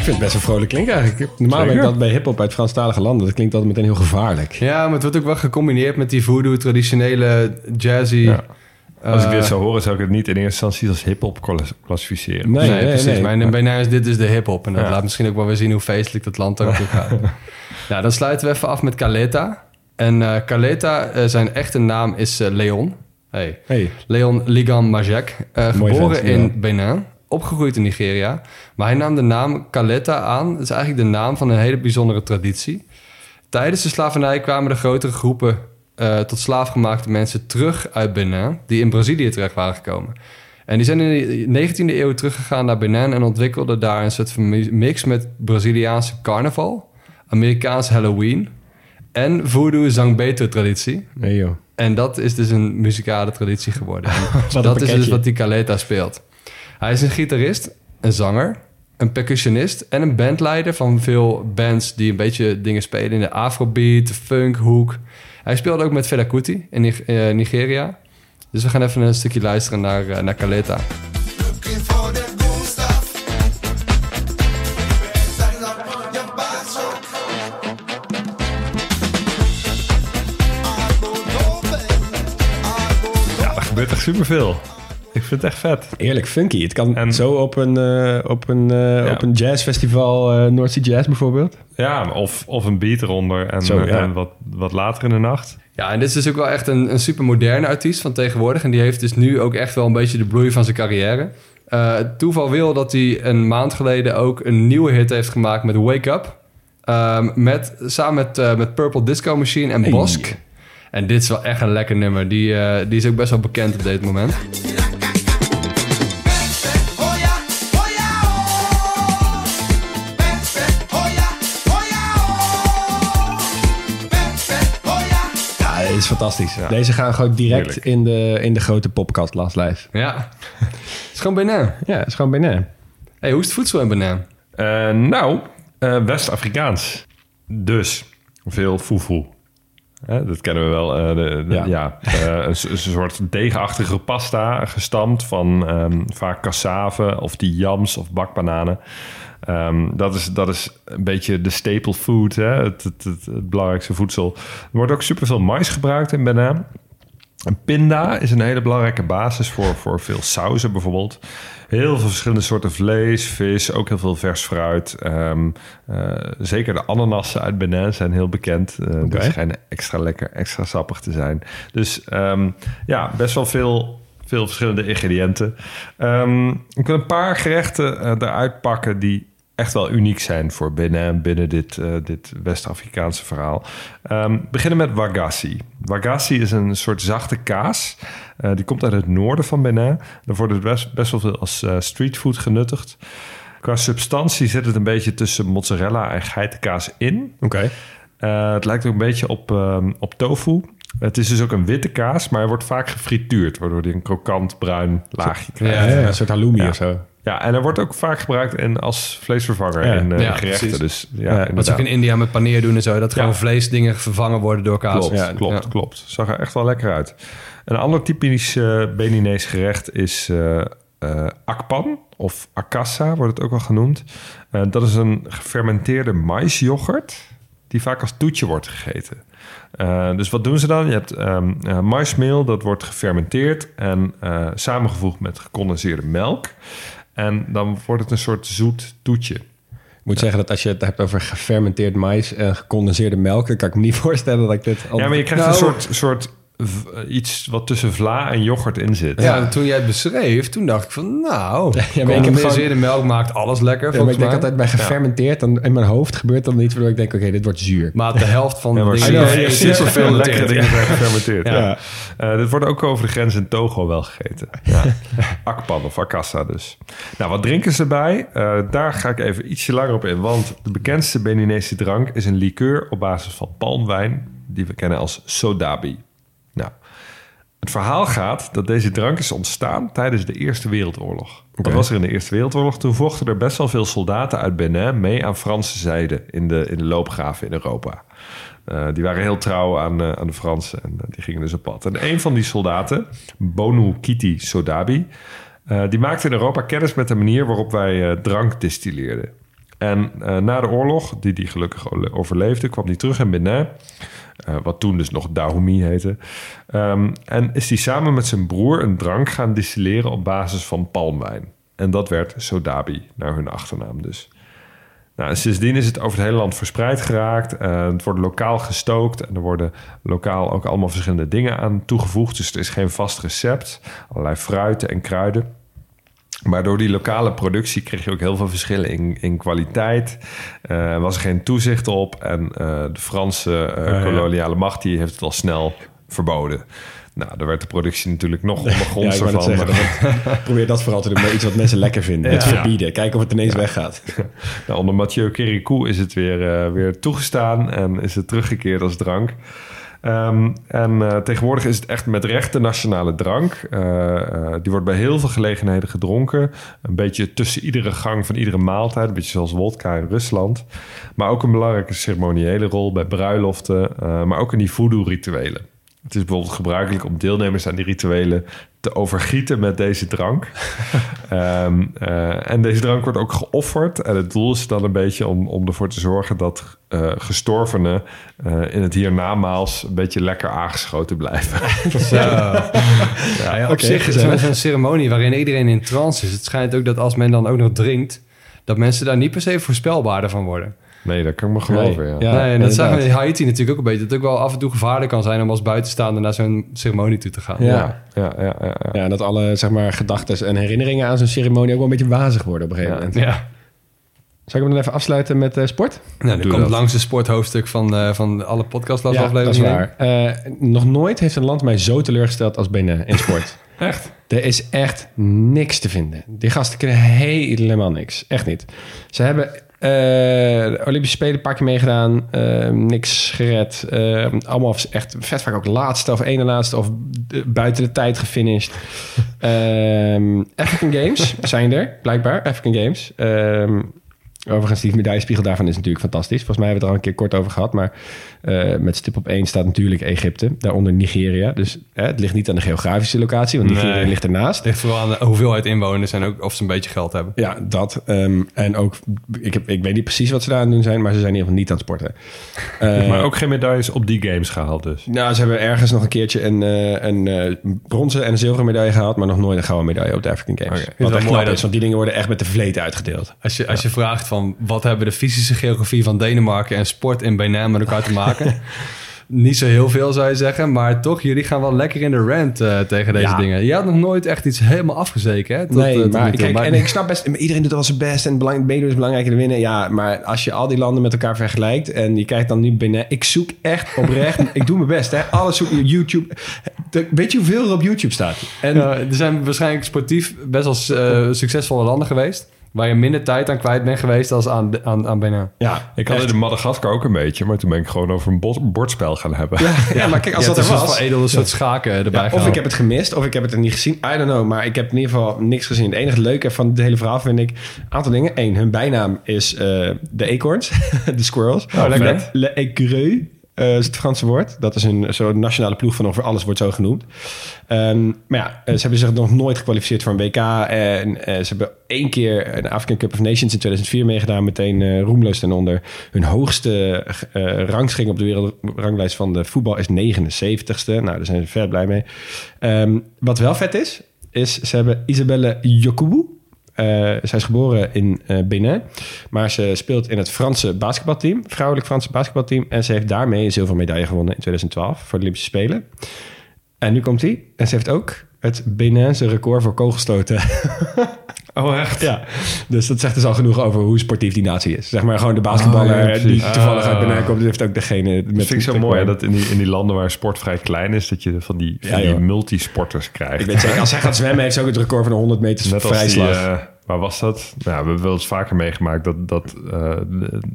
Vind het best wel vrolijk klinken eigenlijk. Normaal ik dat bij hip-hop uit Franstalige landen. Dat klinkt altijd meteen heel gevaarlijk. Ja, maar het wordt ook wel gecombineerd met die voodoo, traditionele jazzy. Ja. Als ik eh, dit zou horen, zou ik het niet in eerste instantie als hip-hop klas- klassificeren. Nee, Nee, nee, precies. nee. Maar in Benin is dit dus de hip-hop. En dat Ja. laat misschien ook wel weer zien hoe feestelijk dat land ook toe gaat. nou, dan sluiten we even af met Caleta. En eh Caleta, eh, zijn echte naam is eh, Leon. Hey. Hey. Leon Ligan Majek. eh, geboren vent, in ja. Benin. Opgegroeid in Nigeria. Maar hij nam de naam Caleta aan. Dat is eigenlijk de naam van een hele bijzondere traditie. Tijdens de slavernij kwamen de grotere groepen eh, tot slaafgemaakte mensen terug uit Benin, die in Brazilië terecht waren gekomen. En die zijn in de 19e eeuw teruggegaan naar Benin en ontwikkelden daar een soort van mi- mix met Braziliaanse carnaval, Amerikaans Halloween en voodoo zangbeto-traditie. Nee joh. En dat is dus een muzikale traditie geworden. Dat is dus wat die Caleta speelt. Hij is een gitarist, een zanger, een percussionist en een bandleider van veel bands die een beetje dingen spelen in de afrobeat, de funk, hoek. Hij speelde ook met Fela Kuti in eh, Nigeria. Dus we gaan even een stukje luisteren naar, eh, naar Ja, er gebeurt echt superveel. Ik vind het echt vet. Eerlijk funky. Het kan En- zo op een, eh, op een, eh, Ja. op een jazzfestival, eh North Sea Jazz bijvoorbeeld. Ja, of, of een beat eronder en, Zo, ja. en wat, wat later in de nacht. Ja, en dit is dus ook wel echt een, een super moderne artiest van tegenwoordig. En die heeft dus nu ook echt wel een beetje de bloei van zijn carrière. Eh, het toeval wil dat hij een maand geleden ook een nieuwe hit heeft gemaakt met Wake Up. Ehm, met, samen met, eh, met Purple Disco Machine en Hey. Bosk. En dit is wel echt een lekker nummer. Die, eh, die is ook best wel bekend op dit moment. Is fantastisch. Deze gaan gewoon direct Heerlijk. in de, in de grote podcast Last Live. Ja, het is gewoon Benin. Ja, het is gewoon bijna. Hey, hoe is het voedsel in Benin? Eh, nou, eh, West-Afrikaans. Dus veel fufu. Hè, dat kennen we wel. eh, de, de- Ja. ja. eh, een, soort degenachtige pasta, gestampt van ehm, vaak cassave of die yams of bakbananen. Ehm, dat, is, dat is een beetje de staple food, hè? Het, het, het, het belangrijkste voedsel. Er wordt ook superveel mais gebruikt in Benin. Een pinda is een hele belangrijke basis voor, voor veel sauzen bijvoorbeeld. Heel veel verschillende soorten vlees, vis, ook heel veel vers fruit. Ehm, eh, zeker de ananassen uit Benin zijn heel bekend. Eh Die schijnen extra lekker, extra sappig te zijn. Dus ehm, ja, best wel veel, veel verschillende ingrediënten. Ehm, ik wil een paar gerechten eh, eruit pakken die echt wel uniek zijn voor Benin binnen dit, eh, dit West-Afrikaanse verhaal. Ehm, beginnen met wagassi. Wagassi is een soort zachte kaas. Eh, die komt uit het noorden van Benin. Daar wordt het best, best wel veel als streetfood genuttigd. Qua substantie zit het een beetje tussen mozzarella en geitenkaas in. Oké. Het lijkt ook een beetje op, ehm, op tofu. Het is dus ook een witte kaas, maar hij wordt vaak gefrituurd... waardoor hij een krokant bruin laagje krijgt. Ja, ja, een soort halloumi Ja. of zo. Ja, en hij wordt ook vaak gebruikt in, als vleesvervanger Ja. in eh, Ja, gerechten. precies. Dus ja, Ja, Wat ze ook in India met paneer doen en zo. Dat gewoon vleesdingen vervangen worden door kaas. Klopt, Ja, klopt, ja. klopt. Zag er echt wel lekker uit. Een ander typisch eh Beninees gerecht is eh, eh, akpan of akassa, wordt het ook wel genoemd. Eh, dat is een gefermenteerde maisyoghurt die vaak als toetje wordt gegeten. Eh, dus wat doen ze dan? Je hebt maismeel, dat wordt gefermenteerd en eh, samengevoegd met gecondenseerde melk. En dan wordt het een soort zoet toetje. Ik moet zeggen dat als je het hebt over gefermenteerd mais en gecondenseerde melk... dan kan ik me niet voorstellen dat ik dit... al- Ja, maar je krijgt Nou, een soort, soort v- iets wat tussen vla en yoghurt in zit. Ja, en toen jij het beschreef, toen dacht ik van, nou, maar ik heb gecondenseerde melk maakt alles lekker, Ja, maar ik denk altijd bij gefermenteerd, dan in mijn hoofd gebeurt dan iets waardoor ik denk, oké, dit wordt zuur. Maar de helft van Ja, de dingen... super, I know, super, ja, veel lekkere dingen zijn gefermenteerd. Ja. Ja. Eh, dit wordt ook over de grens in Togo wel gegeten. Ja. Akpan of akassa dus. Nou, wat drinken ze erbij? Eh, daar ga ik even ietsje langer op in. Want de bekendste Beninese drank is een liqueur op basis van palmwijn... die we kennen als sodabi. Het verhaal gaat dat deze drank is ontstaan tijdens de Eerste Wereldoorlog. Wat was er in de Eerste Wereldoorlog? Toen vochten er best wel veel soldaten uit Benin mee aan Franse zijde in de, in de loopgraven in Europa. Eh, die waren heel trouw aan, eh, aan de Fransen en eh, die gingen dus op pad. En een van die soldaten, Bonu Kiti Sodabi, die maakte in Europa kennis met de manier waarop wij drank distilleerden. En na de oorlog, die die gelukkig overleefde, kwam hij terug in Benin. Eh, wat toen dus nog Dahomey heette. Ehm, en is hij samen met zijn broer een drank gaan distilleren op basis van palmwijn. En dat werd Sodabi, naar hun achternaam dus. Nou, en sindsdien is het over het hele land verspreid geraakt. Eh, het wordt lokaal gestookt en er worden lokaal ook allemaal verschillende dingen aan toegevoegd. Dus er is geen vast recept. Allerlei fruiten en kruiden. Maar door die lokale productie kreeg je ook heel veel verschillen in, in kwaliteit. Eh, Er was er geen toezicht op. En eh, de Franse eh, ja. koloniale macht die heeft het al snel verboden. Nou, daar werd de productie natuurlijk nog Ja, van. zeggen, dat- probeer dat vooral te doen met iets wat mensen lekker vinden. Het Ja. verbieden, kijken of het ineens weggaat. Nou, onder Mathieu Kirikou is het weer, weer toegestaan en is het teruggekeerd als drank. Ehm, en eh, tegenwoordig is het echt met recht de nationale drank. Eh, eh, die wordt bij heel veel gelegenheden gedronken. Een beetje tussen iedere gang van iedere maaltijd. Een beetje zoals wodka in Rusland. Maar ook een belangrijke ceremoniële rol bij bruiloften. maar ook in die voodoo-rituelen. Het is bijvoorbeeld gebruikelijk om deelnemers aan die rituelen te overgieten met deze drank. Ehm, eh, en deze drank wordt ook geofferd. En het doel is dan een beetje om, om ervoor te zorgen dat eh, gestorvenen eh, in het hiernamaals een beetje lekker aangeschoten blijven. Ja, op oké, zich is het een ceremonie waarin iedereen in trance is. Het schijnt ook dat als men dan ook nog drinkt, dat mensen daar niet per se voorspelbaarder van worden. Nee, dat kan ik me geloven. Nee, ja. ja. nee, en dat zagen we in. Haiti natuurlijk ook een beetje. Dat het ook wel af en toe gevaarlijk kan zijn om als buitenstaander naar zo'n ceremonie toe te gaan. Ja. Ja, ja, ja, ja, ja. Ja, en dat alle zeg maar, gedachten en herinneringen aan zo'n ceremonie ook wel een beetje wazig worden op een gegeven Ja. moment. Ja. Zal ik hem dan even afsluiten met eh, sport? Nou, dan komt dat. langs een sporthoofdstuk van, eh, van alle podcast dat is afleveringen. waar. Eh, nog nooit heeft een land mij zo teleurgesteld als Benin in sport. Echt? Er is echt niks te vinden. Die gasten kunnen helemaal niks. Echt niet. Ze hebben de Olympische Spelen een paar keer meegedaan. eh, niks gered. eh, allemaal echt vet vaak ook laatste of ene laatste of eh, buiten de tijd gefinished. Ehm African Games zijn er, blijkbaar. African Games. Overigens, die medaillespiegel daarvan is natuurlijk fantastisch. Volgens mij hebben we het er al een keer kort over gehad. Maar eh, met stip op één staat natuurlijk Egypte. Daaronder Nigeria. Dus hè, het ligt niet aan de geografische locatie, want Nigeria Nee. ligt ernaast. Het ligt vooral aan de hoeveelheid inwoners en ook of ze een beetje geld hebben. Ja, dat. ehm, en ook, ik, heb, ik weet niet precies wat ze daar aan het doen zijn, maar ze zijn in ieder geval niet aan het sporten. Eh, Maar ook geen medailles op die games gehaald dus. Nou, ze hebben ergens nog een keertje een, eh, een eh, bronzen en een zilveren medaille gehaald, maar nog nooit een gouden medaille op de African Games. Oké. Wat echt mooi knap dat- is, want die dingen worden echt met de vleet uitgedeeld. Als je, als je vraagt van wat hebben de fysische geografie van Denemarken en sport in Benin met elkaar te maken? Niet zo heel veel zou je zeggen, maar toch, jullie gaan wel lekker in de rant eh, tegen deze Ja. dingen. Je had nog nooit echt iets helemaal afgezeken, hè? Tot, nee, eh, maar, kijk, Maar- en ik snap best, iedereen doet wel zijn best en belang, meedoen is belangrijker dan winnen. Ja, maar als je al die landen met elkaar vergelijkt en je kijkt dan nu binnen, ik zoek echt oprecht, ik doe mijn best, hè. Alles zoek YouTube. Weet je hoeveel er op YouTube staat? En er zijn waarschijnlijk sportief best wel eh, succesvolle landen geweest, waar je minder tijd aan kwijt bent geweest als aan, aan, aan Benin. ja, Ik had het in Madagaskar ook een beetje, maar toen ben ik gewoon over een bord- bordspel gaan hebben. Ja, ja, maar kijk, als Ja, dat er was... wel edel een soort schaken erbij Ja, of ik heb het gemist, of ik heb het er niet gezien. I don't know, maar ik heb in ieder geval niks gezien. Het enige leuke van het hele verhaal vind ik... een aantal dingen. Eén, hun bijnaam is eh, de eekhoorns, de squirrels. Oh, lekker. Le, le écureuil eh, het Franse woord. Dat is een zo'n nationale ploeg van ongeveer alles wordt zo genoemd. Ehm, maar ja, eh, ze hebben zich nog nooit gekwalificeerd voor een WK. En eh, ze hebben één keer een African Cup of Nations in 2004 meegedaan. Meteen eh, roemloos ten onder. Hun hoogste rangsching op de wereldranglijst van de voetbal is 79ste. Nou, daar zijn ze ver blij mee. Ehm, wat wel vet is, is ze hebben Isabelle Yokubu. Eh, zij is geboren in eh, Benin, maar ze speelt in het Franse basketbalteam, vrouwelijk Franse basketbalteam. En ze heeft daarmee een zilveren medaille gewonnen in 2012 voor de Olympische Spelen. En nu komt hij. En ze heeft ook het Beninse record voor kogelstoten. Oh, echt? ja, dus dat zegt dus al genoeg over hoe sportief die natie is. Zeg maar gewoon de basketballer Oh, ja, die toevallig uit Ah. Benin komt, die heeft ook degene met Dat vind ik zo mooi, hè, dat in die, in die landen waar sport vrij klein is, dat je van die, van Ja, die multisporters krijgt. Ik weet zeker, als hij gaat zwemmen, heeft ze ook het record van de 100 meters Net als die, vrijslag. eh, waar was dat? Nou, we hebben wel eens vaker meegemaakt dat, dat eh,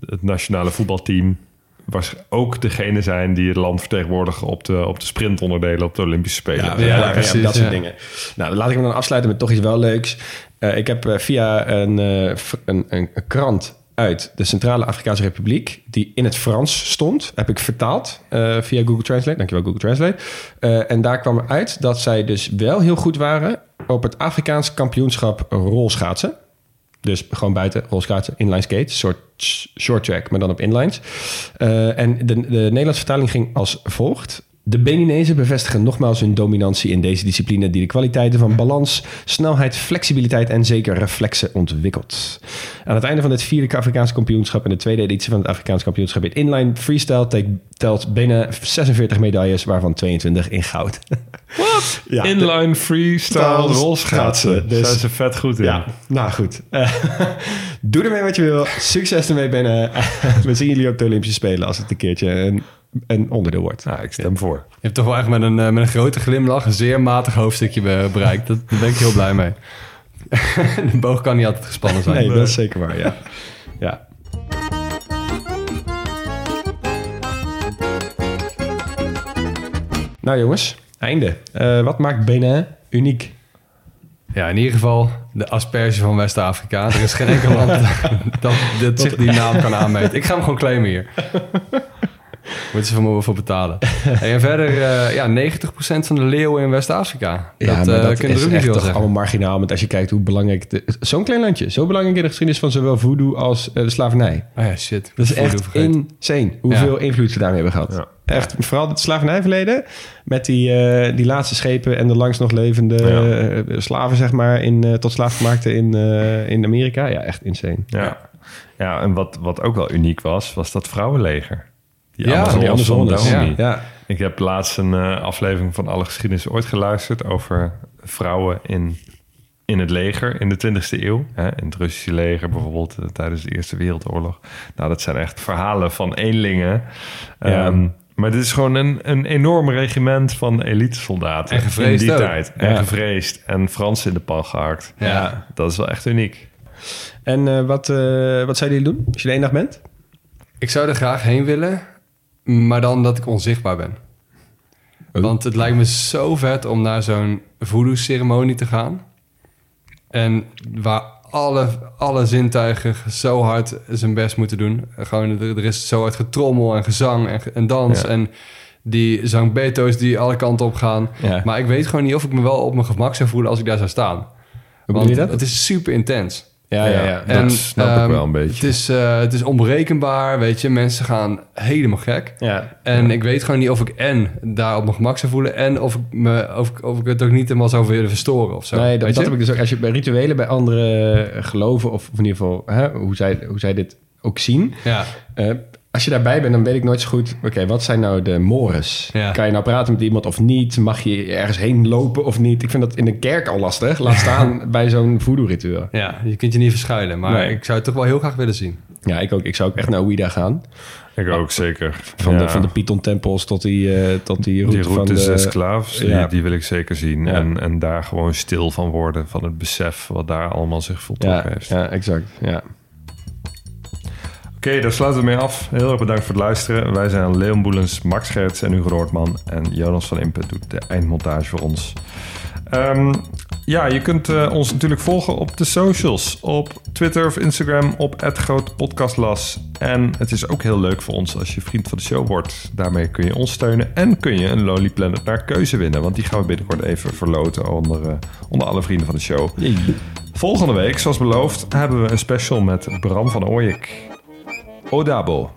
het nationale voetbalteam was ook degene zijn die het land vertegenwoordigen op de, op de sprintonderdelen op de Olympische Spelen. Ja, Ja, ja, ja, precies, dat soort dingen. Nou, dan laat ik hem dan afsluiten met toch iets wel leuks. Eh, ik heb eh, via een, eh, een, een, een krant uit de Centrale Afrikaanse Republiek... die in het Frans stond, heb ik vertaald via Google Translate. Dankjewel Google Translate. En daar kwam uit dat zij dus wel heel goed waren... op het Afrikaans kampioenschap rolschaatsen. Dus gewoon buiten rolschaatsen, inline skate, soort short track, maar dan op inlines. En de, de Nederlandse vertaling ging als volgt. De Beninezen bevestigen nogmaals hun dominantie in deze discipline... die de kwaliteiten van balans, snelheid, flexibiliteit en zeker reflexen ontwikkelt. Aan het einde van dit vierde Afrikaanse kampioenschap... en de tweede editie van het Afrikaanse kampioenschap in inline freestyle... te- telt Benin 46 medailles, waarvan 22 in goud. Wat? Ja, de- Inline freestyle Schaatsen. rolschaatsen. Dus- Daar zijn ze vet goed in. ja, nou goed. Doe ermee wat je wil. Succes ermee, Bennen. We zien jullie op de Olympische Spelen als het een keertje een, een onderdeel wordt. Nou, ik stem voor. Je hebt toch wel echt met een, eh, met een grote glimlach een zeer matig hoofdstukje be- bereikt. Dat, daar ben ik heel blij mee. De boog kan niet altijd gespannen zijn. Nee, dat is zeker waar, ja. ja. Nou jongens, einde. Eh, wat maakt Benin uniek? Ja, in ieder geval de asperge van West-Afrika. Er is geen enkel land dat, dat zich die naam kan aanmeten. Ik ga hem gewoon claimen hier. Moeten ze van me voor betalen. En verder, eh, ja, 90% van de leeuwen in West-Afrika. Dat, maar eh, dat kunnen is ook niet echt toch zeggen. allemaal marginaal. Want als je kijkt hoe belangrijk... de- Zo'n klein landje. Zo belangrijk in de geschiedenis van zowel voodoo als eh, de slavernij. Oh ja, shit. Dat is Voodoo echt vergeten. insane hoeveel invloed ze daarmee hebben gehad. Ja. Echt, vooral het slavernijverleden. Met die, eh, die laatste schepen en de langs nog levende eh, slaven, zeg maar, in, eh, tot slaafgemaakte in, eh, in Amerika. Ja, echt insane. Ja, ja en wat, wat ook wel uniek was, was dat vrouwenleger. Ja, Die Amazones. Dahomey. Ja. ja. Ik heb laatst een eh, aflevering van Alle Geschiedenis ooit geluisterd over vrouwen in, in het leger in de 20e eeuw. Hè, in het Russische leger bijvoorbeeld eh, tijdens de Eerste Wereldoorlog. Nou, dat zijn echt verhalen van eenlingen. Ja. Ehm, maar dit is gewoon een, een enorm regiment van elitesoldaten. En gevreesd in die ook. tijd. En Ja. gevreesd. En Frans in de pan gehakt. Ja. Dat is wel echt uniek. En eh, wat, eh, wat zouden jullie doen als je er één dag bent? Ik zou er graag heen willen, maar dan dat ik onzichtbaar ben. Oh. Want het lijkt me zo vet om naar zo'n voodoo-ceremonie te gaan. En waar alle, alle zintuigen zo hard zijn best moeten doen. Gewoon, er, er is zo hard getrommel en gezang en, en dans. Ja. En die zangbeto's die alle kanten op gaan. Ja. Maar ik weet gewoon niet of ik me wel op mijn gemak zou voelen als ik daar zou staan. Hoe Want je dat? het is super intens. Ja, ja, ja. dat snap ik ehm, wel een beetje. Het is, eh, het is onberekenbaar, weet je. Mensen gaan helemaal gek. ja. En ik weet gewoon niet of ik en daar op mijn gemak zou voelen... en of ik, me, of, of ik het ook niet helemaal zou willen verstoren of zo. Nee, dat, heb ik dus ook. Als je bij rituelen bij andere eh, geloven, of in ieder geval hè, hoe, zij, hoe zij dit ook zien. Ja, eh, als je daarbij bent, dan weet ik nooit zo goed. Oké, wat zijn nou de mores? Ja. Kan je nou praten met iemand of niet? Mag je ergens heen lopen of niet? Ik vind dat in een kerk al lastig. Laat staan bij zo'n voodoo-ritueel. ja, je kunt je niet verschuilen. Maar Nee. ik zou het toch wel heel graag willen zien. Ja, ik ook. Ik zou ook echt naar Ouida gaan. Ik ook zeker. Van, Ja. de, van de Python-tempels tot die, eh, tot die route, Die route van de... Esclaves, die, Ja. die wil ik zeker zien. Ja. En, en daar gewoon stil van worden, van het besef wat daar allemaal zich voltrokken Ja, heeft. ja, exact. Ja. Oké, daar sluiten we mee af. Heel erg bedankt voor het luisteren. Wij zijn Leon Boelens, Max Gerts en Hugo Roortman. En Jonas van Impe doet de eindmontage voor ons. Ehm, ja, je kunt eh, ons natuurlijk volgen op de socials. Op Twitter of Instagram op @grootpodcastlas. En het is ook heel leuk voor ons als je vriend van de show wordt. Daarmee kun je ons steunen en kun je een Lonely Planet naar keuze winnen. Want die gaan we binnenkort even verloten onder, eh, onder alle vrienden van de show. Volgende week, zoals beloofd, hebben we een special met Bram van Ooyek. Odabo.